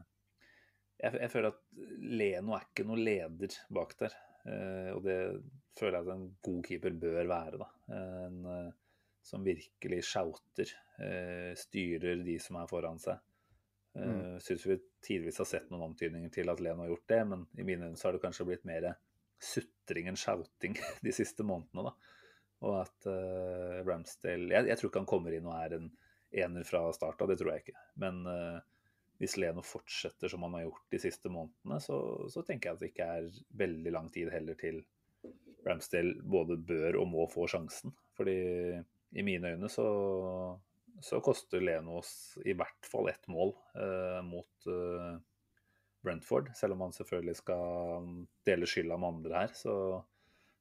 jeg, jeg, føler at Leno er ikke noen leder bak der. Uh, og det føler jeg at en god keeper bør være. Da. En som virkelig shouter, styrer de som er foran seg. Uh, mm. Syns vi tidvis har sett noen antydninger til at Leno har gjort det, men i mine øyne har det kanskje blitt mer sutring enn shouting de siste månedene. da. Og at uh, Ramsdale jeg, jeg, tror ikke han kommer inn og er en ener fra start av, det tror jeg ikke. Men uh, hvis Leno fortsetter som han har gjort de siste månedene, så, så, tenker jeg at det ikke er veldig lang tid heller til Ramsdale både bør og må få sjansen. Fordi i mine øyne så, så koster Leno oss i hvert fall ett mål uh, mot Brentford. Selv om han selvfølgelig skal dele skylda med andre her. så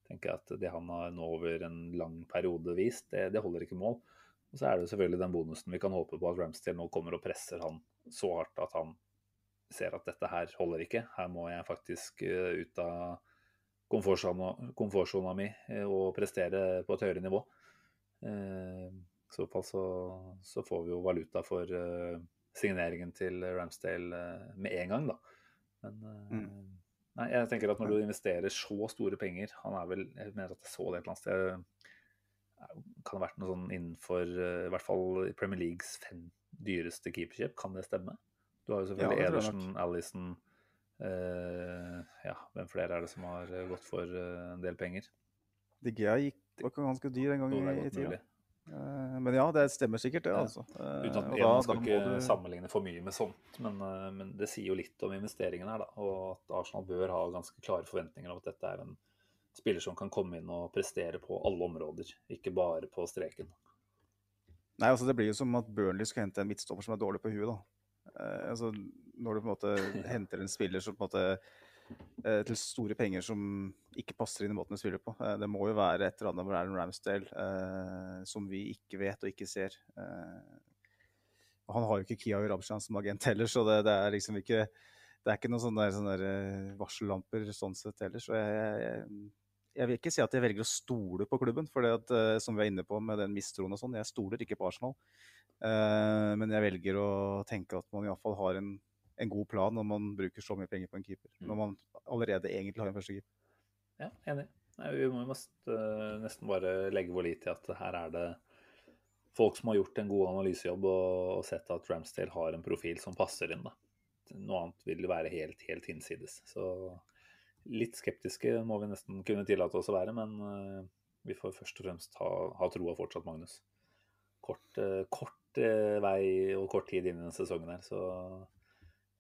tenker jeg at det han har nå over en lang periode vist, det, det holder ikke mål. Og så er det selvfølgelig den bonusen vi kan håpe på at Ramsdale nå kommer og presser han så hardt at han ser at dette her holder ikke. Her må jeg faktisk uh, ut av komfortsona, mi uh, og prestere på et høyere nivå. Uh, I så fall så, så får vi jo valuta for signeringen til Ramsdale med en gang, da. Men mm. Nei, jeg tenker at når du investerer så store penger Han er vel Jeg mener at jeg så det et eller annet sted. Kan ha vært noe sånn innenfor I hvert fall Premier Leagues fem dyreste keeperkjøp. Kan det stemme? Du har jo selvfølgelig ja, Ederson, Alison Ja, hvem flere er det som har gått for en del penger? De Gea gikk, var ikke ganske dyr en gang i, i tida. Men ja, det stemmer sikkert, det. altså. Uh, Uten at Man skal ikke du... sammenligne for mye med sånt, men, uh, men, det sier jo litt om investeringen her. da, Og at Arsenal bør ha ganske klare forventninger om at dette er en spiller som kan komme inn og prestere på alle områder, ikke bare på streken. Nei, altså Det blir jo som at Burnley skal hente en midtstopper som er dårlig på huet. da. altså, Når du på en måte henter en spiller som på en måte Eh, til store penger som ikke passer inn i måten vi spiller på. Eh, det må jo være et eller annet med Aaron Ramsdale eh, som vi ikke vet og ikke ser. han har jo ikke Kia Rabshan som agent heller, så det, det, er liksom ikke det er ikke noen sånne, sånne varsellamper sånn sett heller. Så jeg, jeg, jeg, vil ikke si at jeg velger å stole på klubben, for det at, som vi er inne på med den mistroen og sånn, jeg stoler ikke på Arsenal. men jeg velger å tenke at man iallfall har en en god plan når man bruker så mye penger på en keeper. Mm. Når man allerede egentlig har en første keeper. Ja, enig. Nei, vi må mest, uh, nesten bare legge vår lit til at her er det folk som har gjort en god analysejobb og, sett at Ramsdale har en profil som passer inn. Da. Noe annet vil være helt, helt hinsides. Så litt skeptiske må vi nesten kunne tillate oss å være, men uh, vi får først og fremst ha, ha troa fortsatt, Magnus. Kort, uh, kort vei og kort tid inn i denne sesongen her, så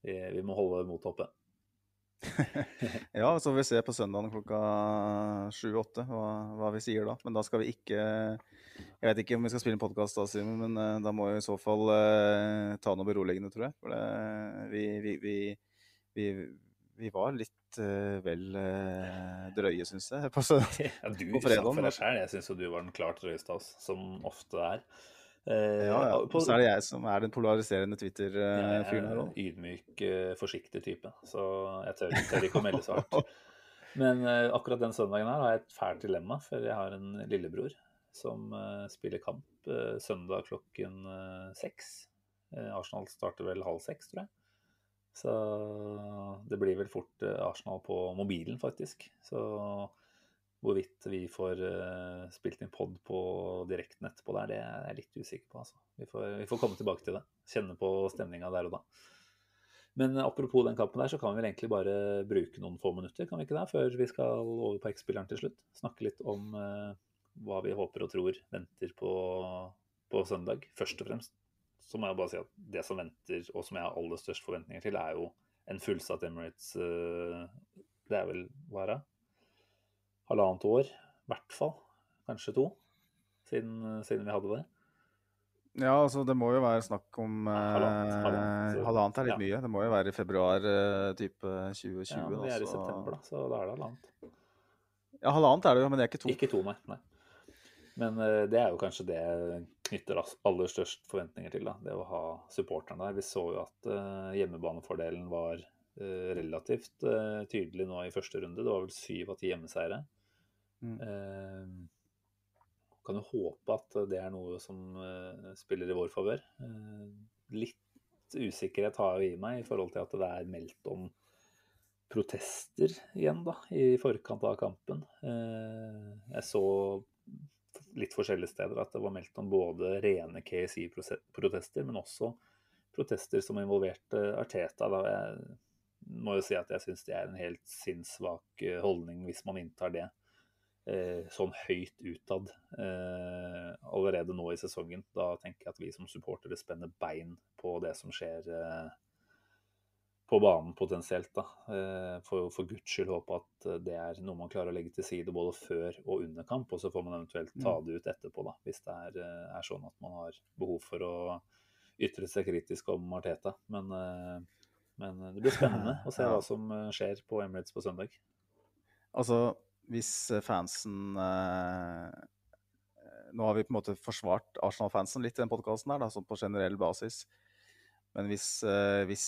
vi, vi må holde motet oppe. ja, så får vi se på søndagen klokka sju-åtte hva, hva, vi sier da. Men da skal vi ikke Jeg vet ikke om vi skal spille en podkast da, Simen, men uh, da må vi i så fall uh, ta noe beroligende, tror jeg. For det, vi, vi, vi, vi, var litt uh, vel drøye, syns jeg, på, ja, du, på fredag. For deg sjøl, jeg syns jo du var den klart drøyeste av oss, som ofte er. Eh, ja, ja. Og så er det jeg som er den polariserende Twitter-fyren her òg. Ydmyk, eh, forsiktig type, så jeg tør, tør ikke å melde så hardt. Men uh, akkurat den søndagen her har jeg et fælt dilemma, for jeg har en lillebror som uh, spiller kamp uh, søndag klokken seks. Arsenal starter vel halv seks, tror jeg. Så det blir vel fort Arsenal på mobilen, faktisk. Så Hvorvidt vi får uh, spilt inn pod på direkten etterpå der, det er jeg litt usikker på. Altså. Vi, får, vi, får, komme tilbake til det. Kjenne på stemninga der og da. Men apropos den kampen der, så kan vi vel egentlig bare bruke noen få minutter kan vi ikke det, før vi skal over på X-spilleren til slutt. Snakke litt om uh, hva vi håper og tror venter på, på, søndag. Først og fremst så må jeg bare si at det som venter, og som jeg har aller størst forventninger til, er jo en fullsatt Emirates uh, Det er vel det? Halvannet år, i hvert fall. Kanskje to, siden, siden, vi hadde det. Ja, altså det må jo være snakk om Halvannet, eh, halvannet, halvannet er litt ja. mye. Det må jo være i februar eh, type 2020. Ja, men vi er i september, da, så da er det halvannet. Ja, halvannet er det jo, men det er ikke to. Ikke to, nei. nei. Men det er jo kanskje det knytter aller størst forventninger til. da, Det å ha supporterne der. Vi så jo at hjemmebanefordelen var relativt tydelig nå i første runde. Det var vel syv av ti hjemmeseiere. Mm. Eh, kan jo håpe at det er noe som eh, spiller i vår favør. Eh, litt usikkerhet har jeg i meg i forhold til at det er meldt om protester igjen da, i forkant av kampen. Jeg så litt forskjellige steder at det var meldt om både rene KSI-protester, men også protester som involverte Arteta. Da. Jeg må jo si at jeg syns det er en helt sinnssvak holdning hvis man inntar det sånn høyt utad eh, allerede nå i sesongen. Da tenker jeg at vi som supportere spenner bein på det som skjer eh, på banen potensielt. da. Eh, for, for guds skyld håpe at det er noe man klarer å legge til side både før og under kamp, og så får man eventuelt ta mm. det ut etterpå, da, hvis det er, eh, er sånn at man har behov for å ytre seg kritisk om Marteta. Men, eh, men det blir spennende å se hva som skjer på Emirates på søndag. Altså, hvis eh, fansen eh, Nå har vi på en måte forsvart Arsenal-fansen litt i den podkasten, sånn på generell basis. Men hvis, eh, hvis,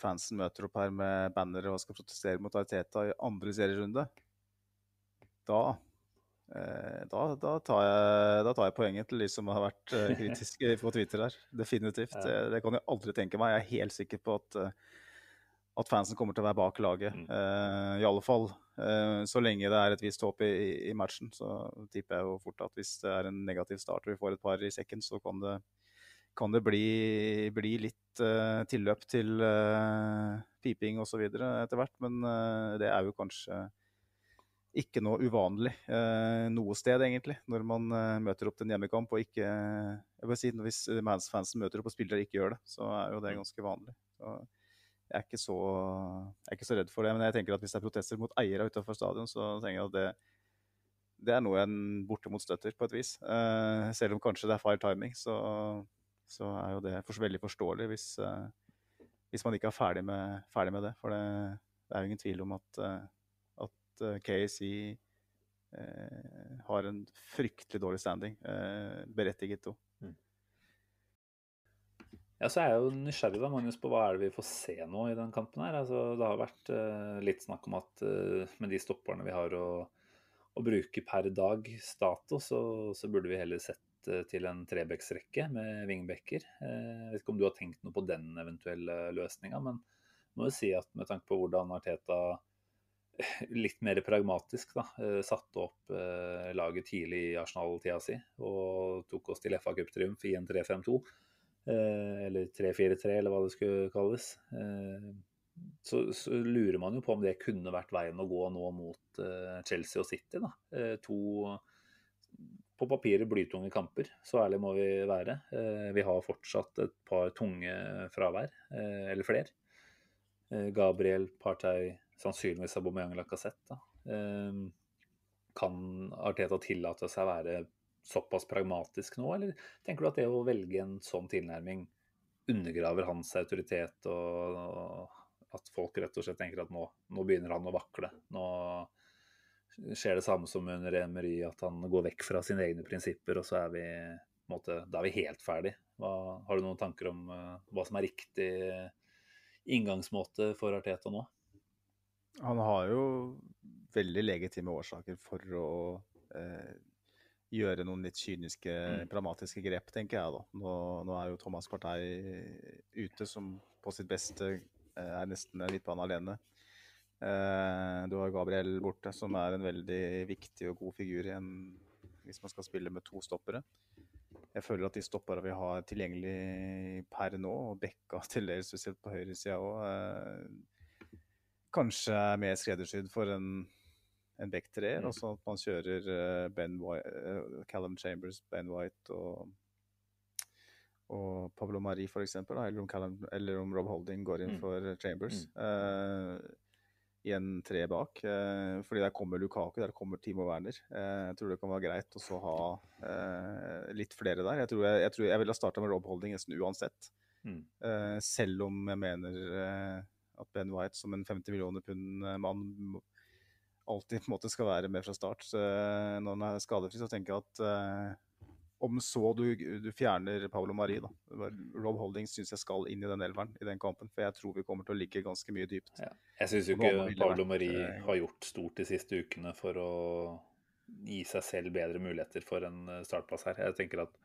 fansen møter opp her med bannere og skal protestere mot Ariteta i andre serierunde, da Eh, da, da, tar jeg, da, tar jeg, poenget til de som har vært uh, kritiske på Twitter her. Definitivt. Det, det, kan jeg aldri tenke meg. Jeg er helt sikker på at, at fansen kommer til å være bak laget. Mm. Uh, I alle fall uh, så lenge det er et visst håp i, i, matchen. Så tipper jeg jo fort at hvis det er en negativ start og vi får et par i sekken, så kan det, kan det bli, bli, litt uh, tilløp til piping osv. etter hvert. Men det er jo kanskje ikke noe uvanlig eh, noe sted, egentlig, når man møter opp til en hjemmekamp. og ikke, jeg vil si, Hvis Mans-fansen møter opp og spillere ikke gjør det, så er jo det mm. ganske vanlig. Så jeg er, så, jeg er ikke så redd for det. Men jeg tenker at hvis det er protester mot eiere utenfor stadion, så tenker jeg at det, det er noe en bortimot støtter, på et vis. Uh, selv om kanskje det er feil timing, så, så er jo det for, veldig forståelig hvis, uh, hvis man ikke er ferdig med, ferdig med det. For det, det, er jo ingen tvil om at uh, at KSI har en fryktelig dårlig standing. Berettiget òg. Ja, så er jeg jo nysgjerrig da, Magnus, på hva er det vi får se nå i den kampen. her. Altså, det har vært uh, litt snakk om at uh, med de stopperne vi har å, å bruke per dag status, så, så, burde vi heller sett uh, til en trebeksrekke med vingbekker. Jeg vet ikke om du har tenkt noe på den eventuelle løsninga, men må jo si at med tanke på hvordan Arteta litt mer pragmatisk da, eh, satte opp eh, laget tidlig i Arsenal-tida si og tok oss til FA Cup-triumf i en 3-5-2. Eh, eller 3-4-3, eller hva det skulle kalles. Så, så, lurer man jo på om det kunne vært veien å gå nå mot Chelsea og City. da. to på papiret blytunge kamper, så ærlig må vi være. vi har fortsatt et par tunge fravær, eller flere. Gabriel, Partey, sannsynligvis Aubameyang Lacassette. Eh, kan Arteta tillate seg å være såpass pragmatisk nå, eller tenker du at det å velge en sånn tilnærming undergraver hans autoritet, og, at folk rett og slett tenker at nå, nå begynner han å vakle? Nå skjer det samme som under Emery, at han går vekk fra sine egne prinsipper, og så er vi, måte, da er vi helt ferdig. Hva, har du noen tanker om uh, hva som er riktig inngangsmåte for Arteta nå? Han har jo veldig legitime årsaker for å eh, gjøre noen litt kyniske, mm. pragmatiske grep, tenker jeg da. Nå, nå, er jo Thomas Partey ute, som på sitt beste eh, er nesten midtbane alene. Eh, du har Gabriel borte, som er en veldig viktig og god figur igjen hvis man skal spille med to stoppere. Jeg føler at de stoppere vi har tilgjengelig per nå, og Bekka til dels spesielt på høyresida òg, eh, kanskje er mer skreddersydd for en, en back treer. Mm. så at man kjører uh, ben White, uh, Callum Chambers, Ben White og, og Pablo Mari f.eks. Eller, om eller om Rob Holding går inn mm. for Chambers. Mm. I en tre bak. Eh, fordi der kommer Lukaku, der kommer Timo Werner. Eh, jeg tror det kan være greit å ha eh, litt flere der. Jeg tror jeg, jeg, tror jeg ville ha starta med Rob Holding nesten uansett. Mm. selv om jeg mener at Ben White som en 50 millioner pund-mann alltid på en måte skal være med fra start. Så eh, når han er skadefri, så tenker jeg at eh, om så du, du fjerner Pablo Mari, da. Rob Holding syns jeg skal inn i den elveren i den kampen, for jeg tror vi kommer til å ligge ganske mye dypt. Ja. Jeg syns jo ikke Pablo Mari uh, har gjort stort de siste ukene for å gi seg selv bedre muligheter for en startplass her. Jeg tenker at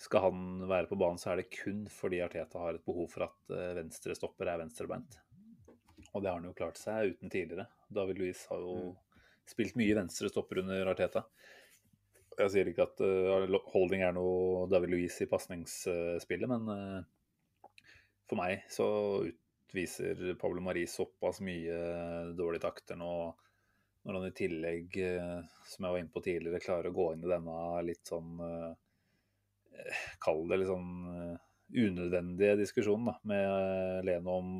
skal han være på banen, så er det kun fordi Arteta har et behov for at venstre stopper er venstrebeint. Og det har han jo klart seg uten tidligere. David Louise har jo mm. spilt mye venstre stopper under Arteta. Jeg sier ikke at uh, holding er noe David Louise i pasningsspillet, men uh, for meg så utviser Pablo Marie såpass mye dårlige takter nå. Når han i tillegg, uh, som jeg var inne på tidligere, klarer å gå inn i denne litt sånn Kall det litt sånn unødvendige diskusjonen da, med Leno om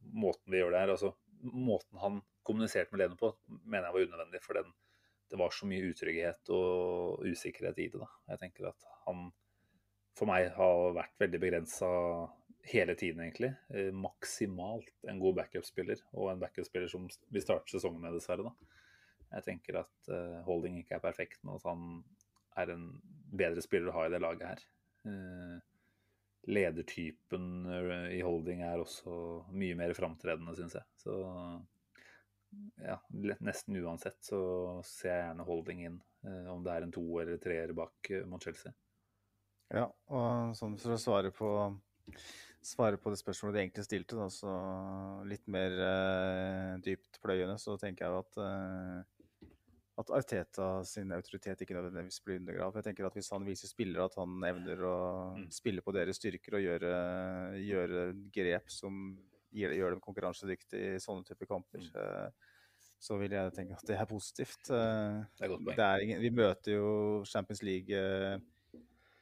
måten vi gjør det her altså Måten han kommuniserte med Leno på, mener jeg var unødvendig. For den, det var så mye utrygghet og usikkerhet i det. da. Jeg tenker at han for meg har vært veldig begrensa hele tiden, egentlig. Eh, maksimalt en god backup-spiller, og en backup-spiller som vi starter sesongen med, dessverre. da. Jeg tenker at uh, Holding ikke er perfekt, men at han er en bedre spiller å ha i det laget her. Uh, ledertypen eh, i holding er også mye mer framtredende, syns jeg. Så ja, nesten uansett så ser jeg gjerne holding inn. eh, om det er en to eller treer bak eh, mot Chelsea. Ja, og sånn for å svare på, svare på det spørsmålet du egentlig stilte, da, så litt mer dypt pløyende, så tenker jeg at eh, at Arteta sin autoritet ikke nødvendigvis blir undergravd. Jeg tenker at Hvis han viser spillere at han evner å Mm. spille på deres styrker og gjøre, gjøre grep som gir, gjør dem konkurransedyktige i sånne typer kamper, Mm. eh, så vil jeg tenke at det er positivt. Eh, Det er godt poeng. ingen, vi møter jo Champions League eh.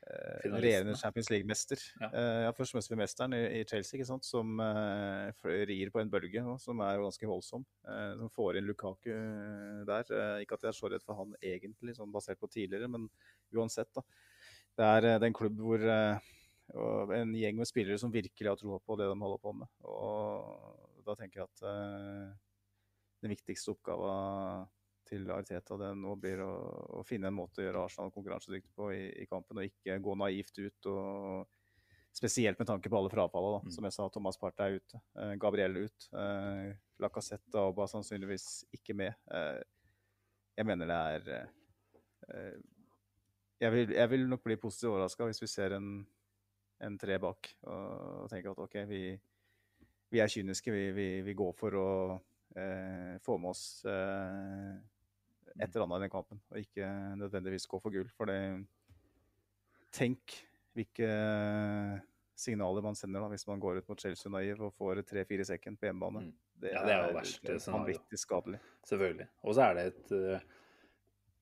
Regjerende Champions League-mester. Ja. Eh, ja, først møter vi mesteren i, i Chelsea, ikke sant? som uh, rir på en bølge nå, som er ganske voldsom. Uh, som får inn Lukaku der. Uh, ikke at jeg er så redd for han egentlig, sånn basert på tidligere, men uansett, da. Det er, det er en klubb hvor og en gjeng med spillere som virkelig har troa på det de holder på med. Og da tenker jeg at den viktigste oppgava til Arteta det nå blir å, å finne en måte å gjøre Arsenal konkurransedyktig på i, i kampen, og ikke gå naivt ut. og Spesielt med tanke på alle frafallene. Mm. Som jeg sa, Thomas Partey er ute. Eh, Gabriel er ut. Eh, Lacassette og Auba sannsynligvis ikke med. Eh, jeg mener det er eh, jeg, vil, jeg vil nok bli positivt overraska hvis vi ser en, en tre bak og, tenker at OK, vi, vi er kyniske. Vi, vi, vi går for å eh, få med oss eh, et eller annet i den kampen, og ikke nødvendigvis gå for gull. For det Tenk hvilke signaler man sender da, hvis man går ut mot Chelsea naiv og får tre-fire second på hjemmebane. Mm. Det, Ja, det er jo verste er vanvittig skadelig. Selvfølgelig. Og så er det et uh,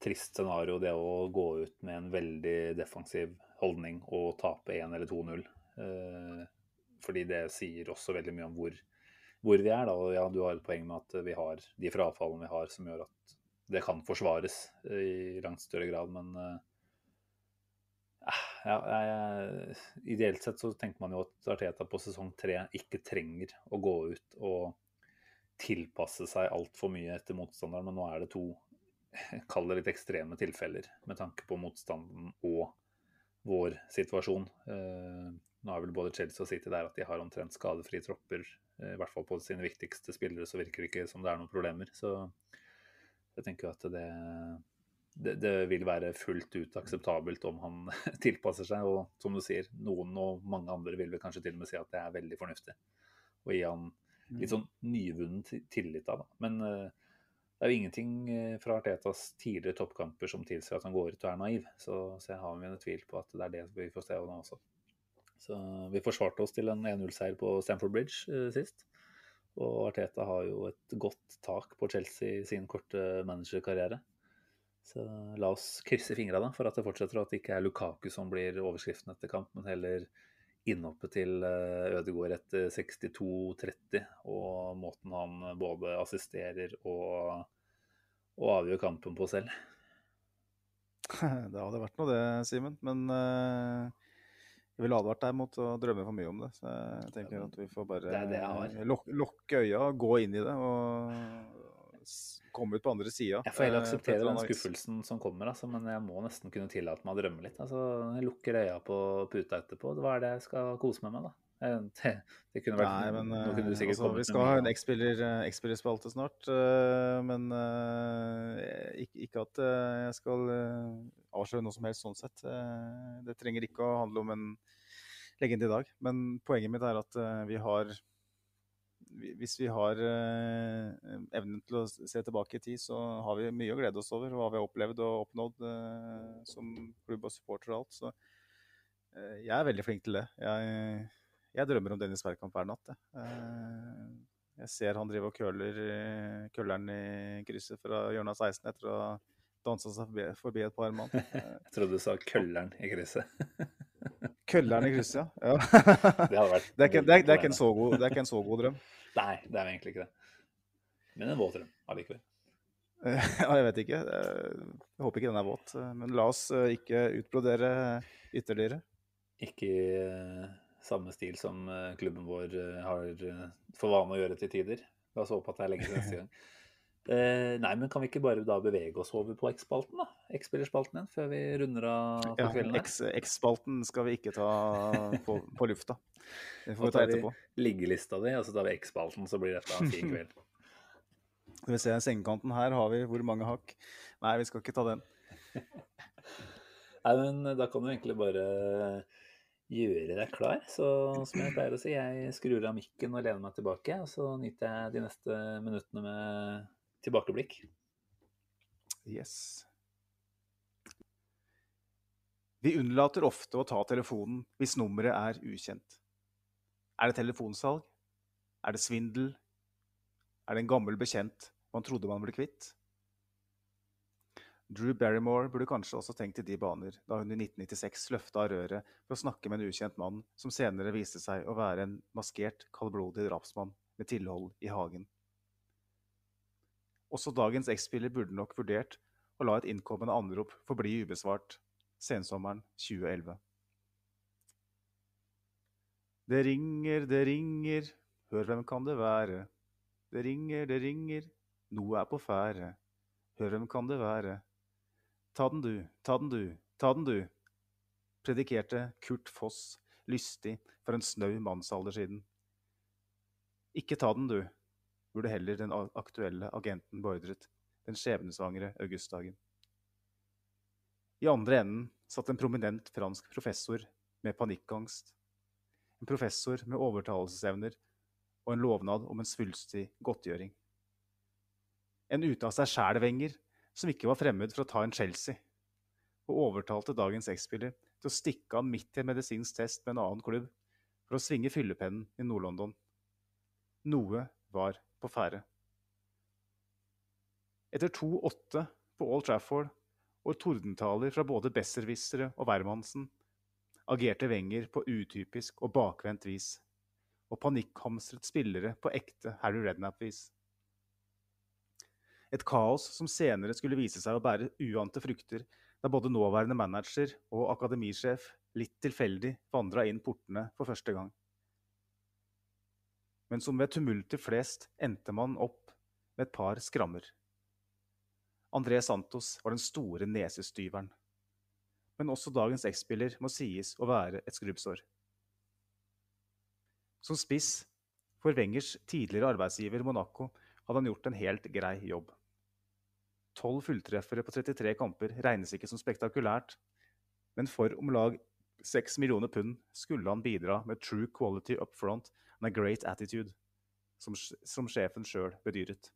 trist scenario, det å gå ut med en veldig defensiv holdning og tape 1 eller 2-0. Uh, fordi det sier også veldig mye om hvor, hvor vi er. Da. Og ja, du har et poeng med at vi har de frafallene vi har, som gjør at det kan forsvares eh, i langt større grad. Men eh, ja, jeg, ideelt sett så tenker man jo at Arteta på sesong tre ikke trenger å gå ut og tilpasse seg altfor mye etter motstanderen, men nå er det to kall det litt ekstreme tilfeller med tanke på motstanden og vår situasjon. Eh, nå er vel både Chelsea og City der at de har omtrent skadefrie tropper. Eh, I hvert fall på sine viktigste spillere så virker det ikke som det er noen problemer. Så jeg tenker jo at det, det, det vil være fullt ut akseptabelt om han tilpasser seg. Og som du sier, noen og mange andre vil vel kanskje til og med si at det er veldig fornuftig. Å gi han litt sånn nyvunnen tillit av. Da. Men eh, det er jo ingenting eh, fra Artetas tidligere toppkamper som tilsier at han går ut og er naiv. Så, så jeg har mine tvil på at det er det vi får se nå også. Så vi forsvarte oss til en 1-0-seier på Stamford Bridge eh, sist. Og Arteta har jo et godt tak på Chelsea i sin korte managerkarriere. Så la oss krysse fingra for at det fortsetter, og at det ikke er Lukaku som blir overskriften etter kamp, men heller innhoppet til eh, Ødegaard etter 62-30, og måten han både assisterer og, og avgjør kampen på selv. Det hadde vært noe det, Simen. Men eh, jeg ville advart deg mot å drømme for mye om det. Så jeg tenker at vi får bare Det det lukke øya, gå inn i det og komme ut på andre sida. Jeg får heller akseptere den skuffelsen som kommer, altså, men jeg må nesten kunne tillate meg å drømme litt. Altså, jeg lukker øya på puta etterpå. Hva er det jeg skal kose meg med, da? Det, det kunne vært Nei, men noe kunne du eh, sikkert altså, kommet vi skal ha en da. X-spiller- eh, X-spillerspalte snart. eh, Men ikke, at jeg skal avsløre noe som helst sånn sett. Det trenger ikke å handle om en legende i dag. Men poenget mitt er at vi har Hvis vi har evnen til å se tilbake i tid, så har vi mye å glede oss over. Hva vi har opplevd og oppnådd som klubb og supporter og alt. Så jeg er veldig flink til det. Jeg, jeg drømmer om Dennis Bergkamp hver natt. Jeg. Eh, jeg ser han driver og køler eh, kølleren i krysset fra hjørnet av 16 etter å dansa seg forbi, forbi et par mann. Eh, Jeg trodde du sa kølleren i krysset. Kølleren i krysset, ja. ja. Det hadde vært Det er, ikke, det, er, det, er ikke en så god, det er ikke en så god drøm. Nei, det er egentlig ikke det. Men en våt drøm allikevel. Ja, jeg vet ikke. Jeg håper ikke den er våt. Men la oss ikke utbrodere ytterligere. Ikke samme stil som eh, klubben vår eh, har eh, for vane å gjøre til tider. La oss håpe at det er lenge til neste gang. Eh, nei, men kan vi ikke bare da bevege oss over på X-spalten, da? X-spillerspalten igjen, før vi runder av for Ja, kvelden. X- X-spalten skal vi ikke ta på, på lufta. Det får vi ta tar vi etterpå. liggelista di, og så tar vi X-spalten, så blir dette en fin kveld. Skal vi se, sengekanten her har vi hvor mange hakk? Nei, vi skal ikke ta den. Nei, men da kan du egentlig bare gjøre deg klar. Så som jeg pleier å si, jeg skrur av mikken og lener meg tilbake. Og så nyter jeg de neste minuttene med tilbakeblikk. Yes. Vi unnlater ofte å ta telefonen hvis nummeret er ukjent. Er det telefonsalg? Er det svindel? Er det en gammel bekjent man trodde man ble kvitt? Drew Barrymore burde kanskje også tenkt i de baner da hun i 1996 løfta røret for å snakke med en ukjent mann som senere viste seg å være en maskert, kaldblodig drapsmann med tilhold i hagen. Også dagens X-spiller burde nok vurdert å la et innkommende anrop forbli ubesvart sensommeren 2011. Det ringer, det ringer, hør hvem kan det være? Det ringer, det ringer, noe er på ferde. Hør hvem kan det være? Ta den du, ta den du, ta den du, predikerte Kurt Foss lystig for en snau mannsalder siden. Ikke ta den du, burde heller den aktuelle agenten beordret, den skjebnesvangre augustdagen. I andre enden satt en prominent fransk professor med panikkangst. En professor med overtalelsesevner og en lovnad om en svulstig godtgjøring. En ute av seg sjæl-Wenger som ikke var fremmed for å ta en Chelsea, og overtalte dagens X-spiller til å stikke av midt i en medisinsk test med en annen klubb for å svinge fyllepennen i Nord-London. Noe var på ferde. Etter 2-8 på Old Trafford og tordentaler fra både besserwissere og Wermansen agerte Wenger på utypisk og bakvendt vis, og panikkhamstret spillere på ekte Harry Rednap-vis. Et kaos som senere skulle vise seg å bære uante frukter, da både nåværende manager og akademisjef litt tilfeldig vandra inn portene for første gang. Men som ved tumulter flest endte man opp med et par skrammer. André Santos var den store nesestyveren. Men også dagens X-spiller må sies å være et skrubbsår. Som spiss for Wengers tidligere arbeidsgiver Monaco hadde han gjort en helt grei jobb. Tolv fulltreffere på 33 kamper regnes ikke som spektakulært, men for om lag 6 millioner pund skulle han bidra med true quality up front and a great attitude, som, som sjefen sjøl bedyret.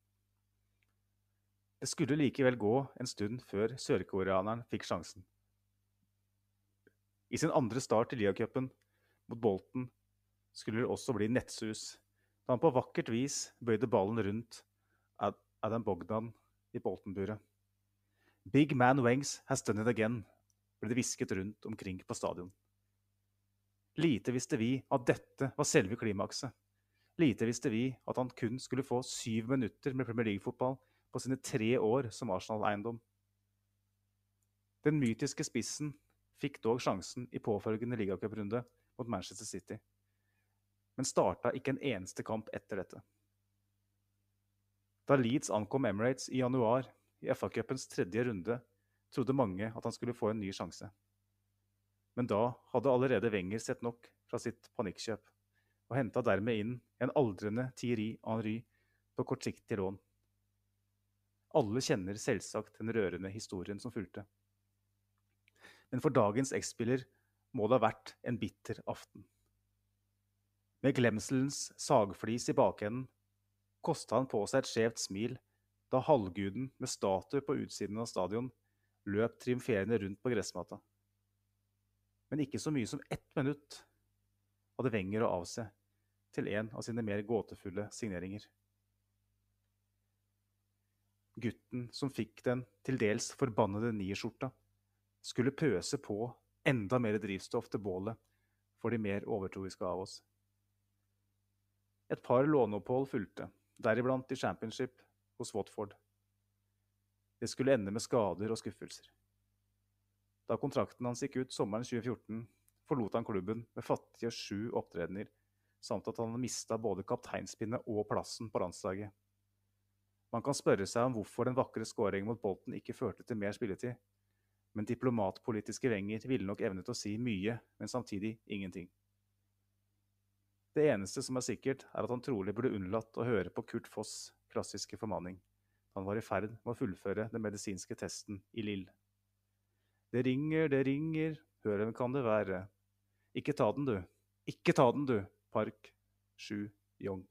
Det skulle likevel gå en stund før sørkoreaneren fikk sjansen. I sin andre start i Liacupen mot Bolten skulle det også bli nettsus, da han på vakkert vis bøyde ballen rundt Adam Bogdan i Bolton-buret. Big man Wengs has done it again, ble det hvisket rundt omkring på stadion. Lite visste vi at dette var selve klimakset. Lite visste vi at han kun skulle få syv minutter med Premier League-fotball på sine tre år som Arsenal-eiendom. Den mytiske spissen fikk dog sjansen i påfølgende ligacuprunde mot Manchester City, men starta ikke en eneste kamp etter dette. Da Leeds ankom Emirates i januar, i FA-cupens tredje runde, trodde mange at han skulle få en ny sjanse. Men da hadde allerede Wenger sett nok fra sitt panikkjøp, og henta dermed inn en aldrende Thierry Henry på kortsiktig lån. Alle kjenner selvsagt den rørende historien som fulgte. Men for dagens X-spiller må det ha vært en bitter aften. Med glemselens sagflis i bakenden kosta han på seg et skjevt smil da halvguden med statue på utsiden av stadion løp triumferende rundt på gressmatta. Men ikke så mye som ett minutt hadde Wenger å avse til en av sine mer gåtefulle signeringer gutten som fikk den til dels forbannede nierskjorta, skulle pøse på enda mer drivstoff til bålet for de mer overtroiske av oss. Et par låneopphold fulgte, deriblant i championship hos Watford. Det skulle ende med skader og skuffelser. Da kontrakten hans gikk ut sommeren 2014, forlot han klubben med fattige sju opptredener, samt at han mista både kapteinspinnet og plassen på landslaget. Man kan spørre seg om hvorfor den vakre skåringen mot Bolten ikke førte til mer spilletid. Men diplomatpolitiske Wenger ville nok evnet å si mye, men samtidig ingenting. Det eneste som er sikkert, er at han trolig burde unnlatt å høre på Kurt Foss' klassiske formaning. Han var i ferd med å fullføre den medisinske testen i Lill. Det ringer, det ringer, hør hvem kan det være? Ikke ta den, du. Ikke ta den, du. Park Sju Young.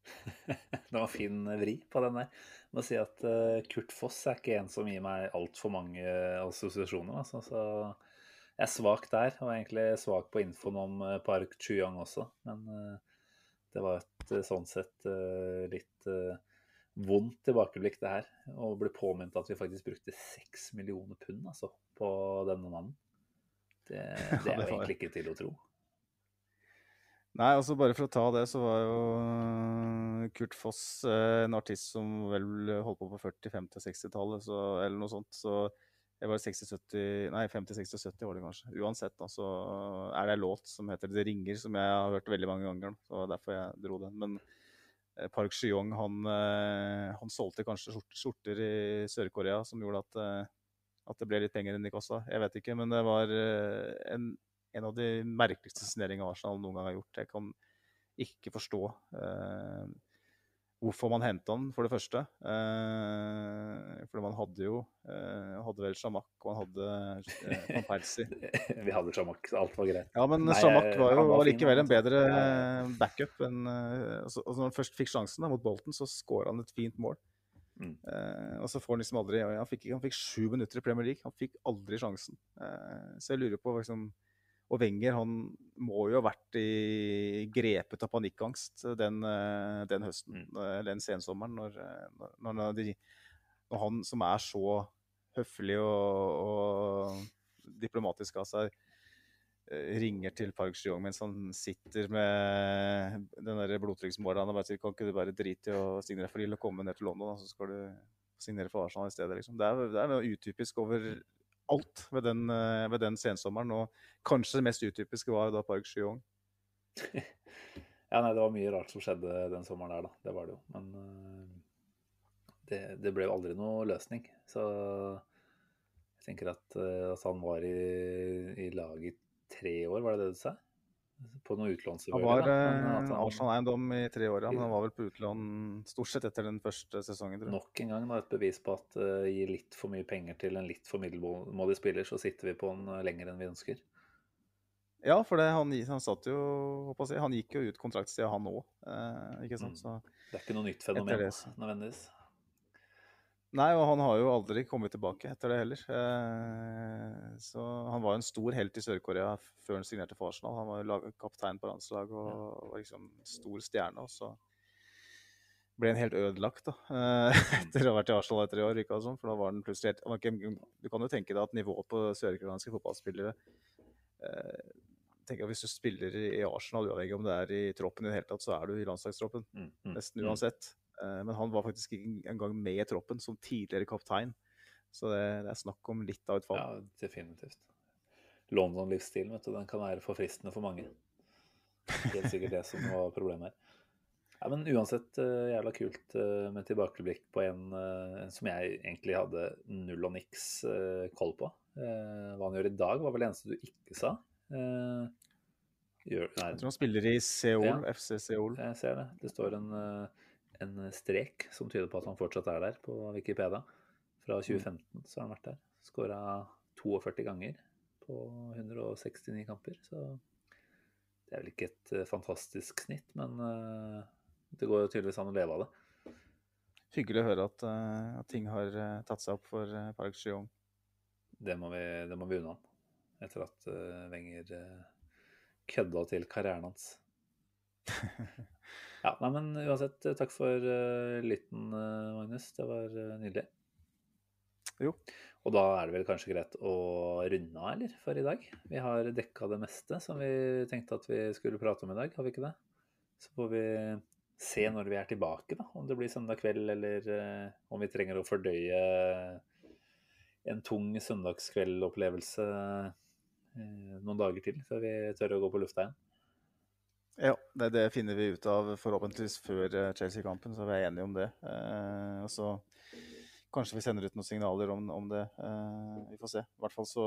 det var fin vri på den der. Jeg må si at uh, Kurt Foss er ikke en som gir meg altfor mange assosiasjoner. Altså. Så jeg er svak der, og egentlig svak på infoen om uh, Park Chuyang også. Men uh, det var et sånn sett litt vondt tilbakeblikk, det her. Å bli påminnet at vi faktisk brukte seks millioner pund altså, på denne mannen. Det, det er jo egentlig ikke til å tro. Nei, altså bare for å ta det, så var jo eh, Kurt Foss eh, en artist som vel holdt på på 40-, 50-, 60-tallet, eller noe sånt. Så det var 60-70 Nei, 50-, 60-, 70 år det kanskje. Uansett, da, så er det en låt som heter 'Det ringer', som jeg har hørt veldig mange ganger. Så derfor jeg dro den. Men eh, Park Shyong, han, han solgte kanskje skjorter i Sør-Korea som gjorde at, at det ble litt penger inn i kassa. Jeg vet ikke, men det var en en av de merkeligste signeringene Arsenal noen gang har gjort. Jeg kan ikke forstå eh, hvorfor man henta han, for det første. Eh, for man hadde jo eh, hadde vel Shamak og man hadde eh, Van Persie. Vi hadde Shamak, alt var greit. Ja, men Nei, Shamak var jo var likevel en bedre backup. enn eh, altså, altså, Når han først fikk sjansen da, mot Bolton, så skåra han et fint mål. Mm. Eh, og så får han liksom aldri Han fikk, han fikk sju minutter i Premier League. Han fikk aldri sjansen. Eh, så jeg lurer på liksom og Wenger han må jo ha vært i grepet av panikkangst den, eh, den høsten, mm. Eh, den sensommeren, når, eh, når, når, de, når, han som er så høflig og, og diplomatisk av seg, ringer til Park Jong mens han sitter med den der blodtrykksmåleren og bare sier kan ikke du bare drite i å signere for Lille og komme ned til London, så skal du signere for Arsenal i stedet. Liksom. Det, er, det er noe utypisk over alt ved den, eh, ved den sensommeren. Og kanskje det mest utypiske var da Park Shyong. ja, nei, det var mye rart som skjedde den sommeren der, da. Det var det jo. Men uh, det, det, ble jo aldri noe løsning. Så jeg tenker at, uh, at han var i, i laget i tre år, var det det du sa? På noe utlån, Han var eh, Arsenal-eiendom i tre år, men han var vel på utlån stort sett etter den første sesongen. Tror jeg. Nok en gang da, et bevis på at uh, gi litt for mye penger til en litt for middelmådig spiller, så sitter vi på en uh, lenger enn vi ønsker. Ja, for det, han, han, satt jo jeg, Han gikk jo ut kontraktstida, han òg. Eh, ikke sant? Mm. det er ikke noe nytt fenomen nødvendigvis. Nei, og han har jo aldri kommet tilbake etter det heller. Eh, så han var en stor helt i Sør-Korea før han signerte for Arsenal. Han var jo kaptein på landslaget og var liksom stor stjerne. Og så ble han helt ødelagt da, eh, etter å ha vært i Arsenal i tre år. Ikke sånn, for da var han plutselig helt Du kan jo tenke deg at nivået på sørkoreanske fotballspillere eh, tenker at Hvis du spiller i Arsenal, uavhengig om det er i troppen i det hele tatt, så er du i landslagstroppen. Mm, mm, nesten mm. uansett. Eh, men han var faktisk ikke engang med i troppen som tidligere kaptein. Så det, det, er snakk om litt av et fall. Ja, definitivt. London-livsstilen, vet du, den kan være forfristende for mange. Helt sikkert det som var problemet her. Ja, men uansett uh, jævla kult uh, med tilbakeblikk på en, uh, en, som jeg egentlig hadde null og niks koll på. hva han gjør i dag, var vel det eneste du ikke sa. Gjør, jeg tror han spiller i Seoul, ja, FC Seoul. Jeg ser det. Det står en en strek som tyder på at han fortsatt er der på Wikipedia. Fra 2015 mm. så har han vært der. Skåra 42 ganger på 169 kamper. Så det er vel ikke et eh, fantastisk snitt, men uh, det går jo tydeligvis an å leve av det. Hyggelig å høre at, uh, at ting har tatt seg opp for Park Shyong. Det må vi, det må vi unna ham Etter at Wenger kødda til karrieren hans. Ja, nei, men uansett, eh, takk for uh, lytten, uh, Magnus. Det var uh, nydelig. Jo. Og da er det vel kanskje greit å runde av, eller, for i dag? Vi har dekka det meste som vi tenkte at vi skulle prate om i dag, har vi ikke det? Så får vi se når vi er tilbake, da. Om det blir søndag kveld, eller om vi trenger å fordøye en tung søndagskveldopplevelse noen dager til før vi tør å gå på lufta igjen. Ja, det, det, finner vi ut av forhåpentligvis før eh, Chelsea-kampen, så vi er enige om det. Eh, og så kanskje vi sender ut noen signaler om, om det. Eh, vi får se. I hvert fall så,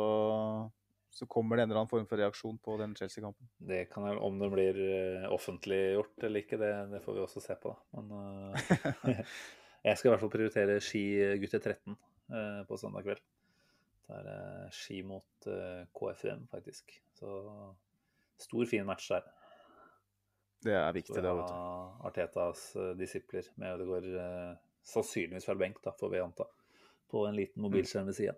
så, kommer det en eller annen form for reaksjon på den Chelsea-kampen. Det kan jeg, Om det blir eh, offentliggjort eller ikke, det, det, får vi også se på. da. Men uh, jeg skal i hvert fall prioritere ski gutter 13 uh, på søndag kveld. Det er uh, ski mot KFM, faktisk. Så stor, fin match der. Det er viktig, det. vet du. Artetas eh, disipler med Ødegaard eh, sannsynligvis fra benk, da, får vi anta. På en liten mobilskjerm ved sida.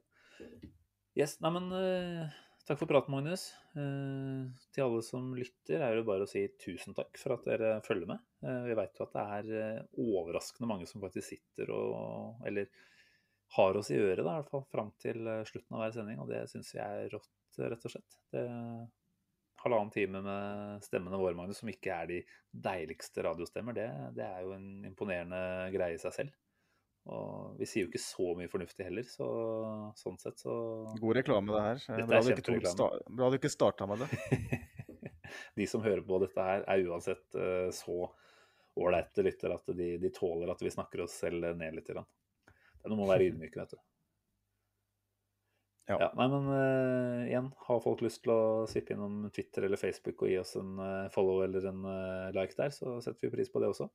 Yes, nei, men eh, takk for praten, Magnus. Eh, til alle som lytter, er det bare å si tusen takk for at dere følger med. Eh, vi vet jo at det er overraskende mange som faktisk sitter og Eller har oss i øret, da, i hvert fall fram til slutten av hver sending, og det syns vi er rått, rett og slett. Det halvannen time med stemmene våre, Magnus, som ikke er de deiligste radiostemmer, det, det er jo en imponerende greie i seg selv. Og vi sier jo ikke så mye fornuftig heller, så sånn sett så God reklame, det her. Er Bra du ikke, tok bra du ikke starta med det. De som hører på dette her, er uansett uh, så ålreite lyttere at de, de tåler at vi snakker oss selv ned litt. Det er noe med å være ydmyk, vet du. Ja. Ja, nei, men uh, igjen, har folk lyst til å svippe innom Twitter eller Facebook og gi oss en uh, follow eller en uh, like der, så setter vi pris på det også.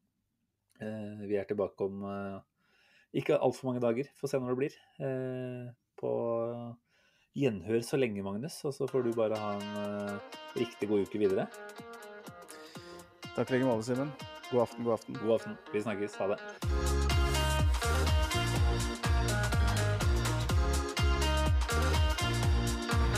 Vi er tilbake om ikke altfor mange dager, får se når det blir. På gjenhør så lenge, Magnus, og så får du bare ha en riktig god uke videre. Takk i like måte, Simen. God aften, god aften. God aften. Vi snakkes. Ha det.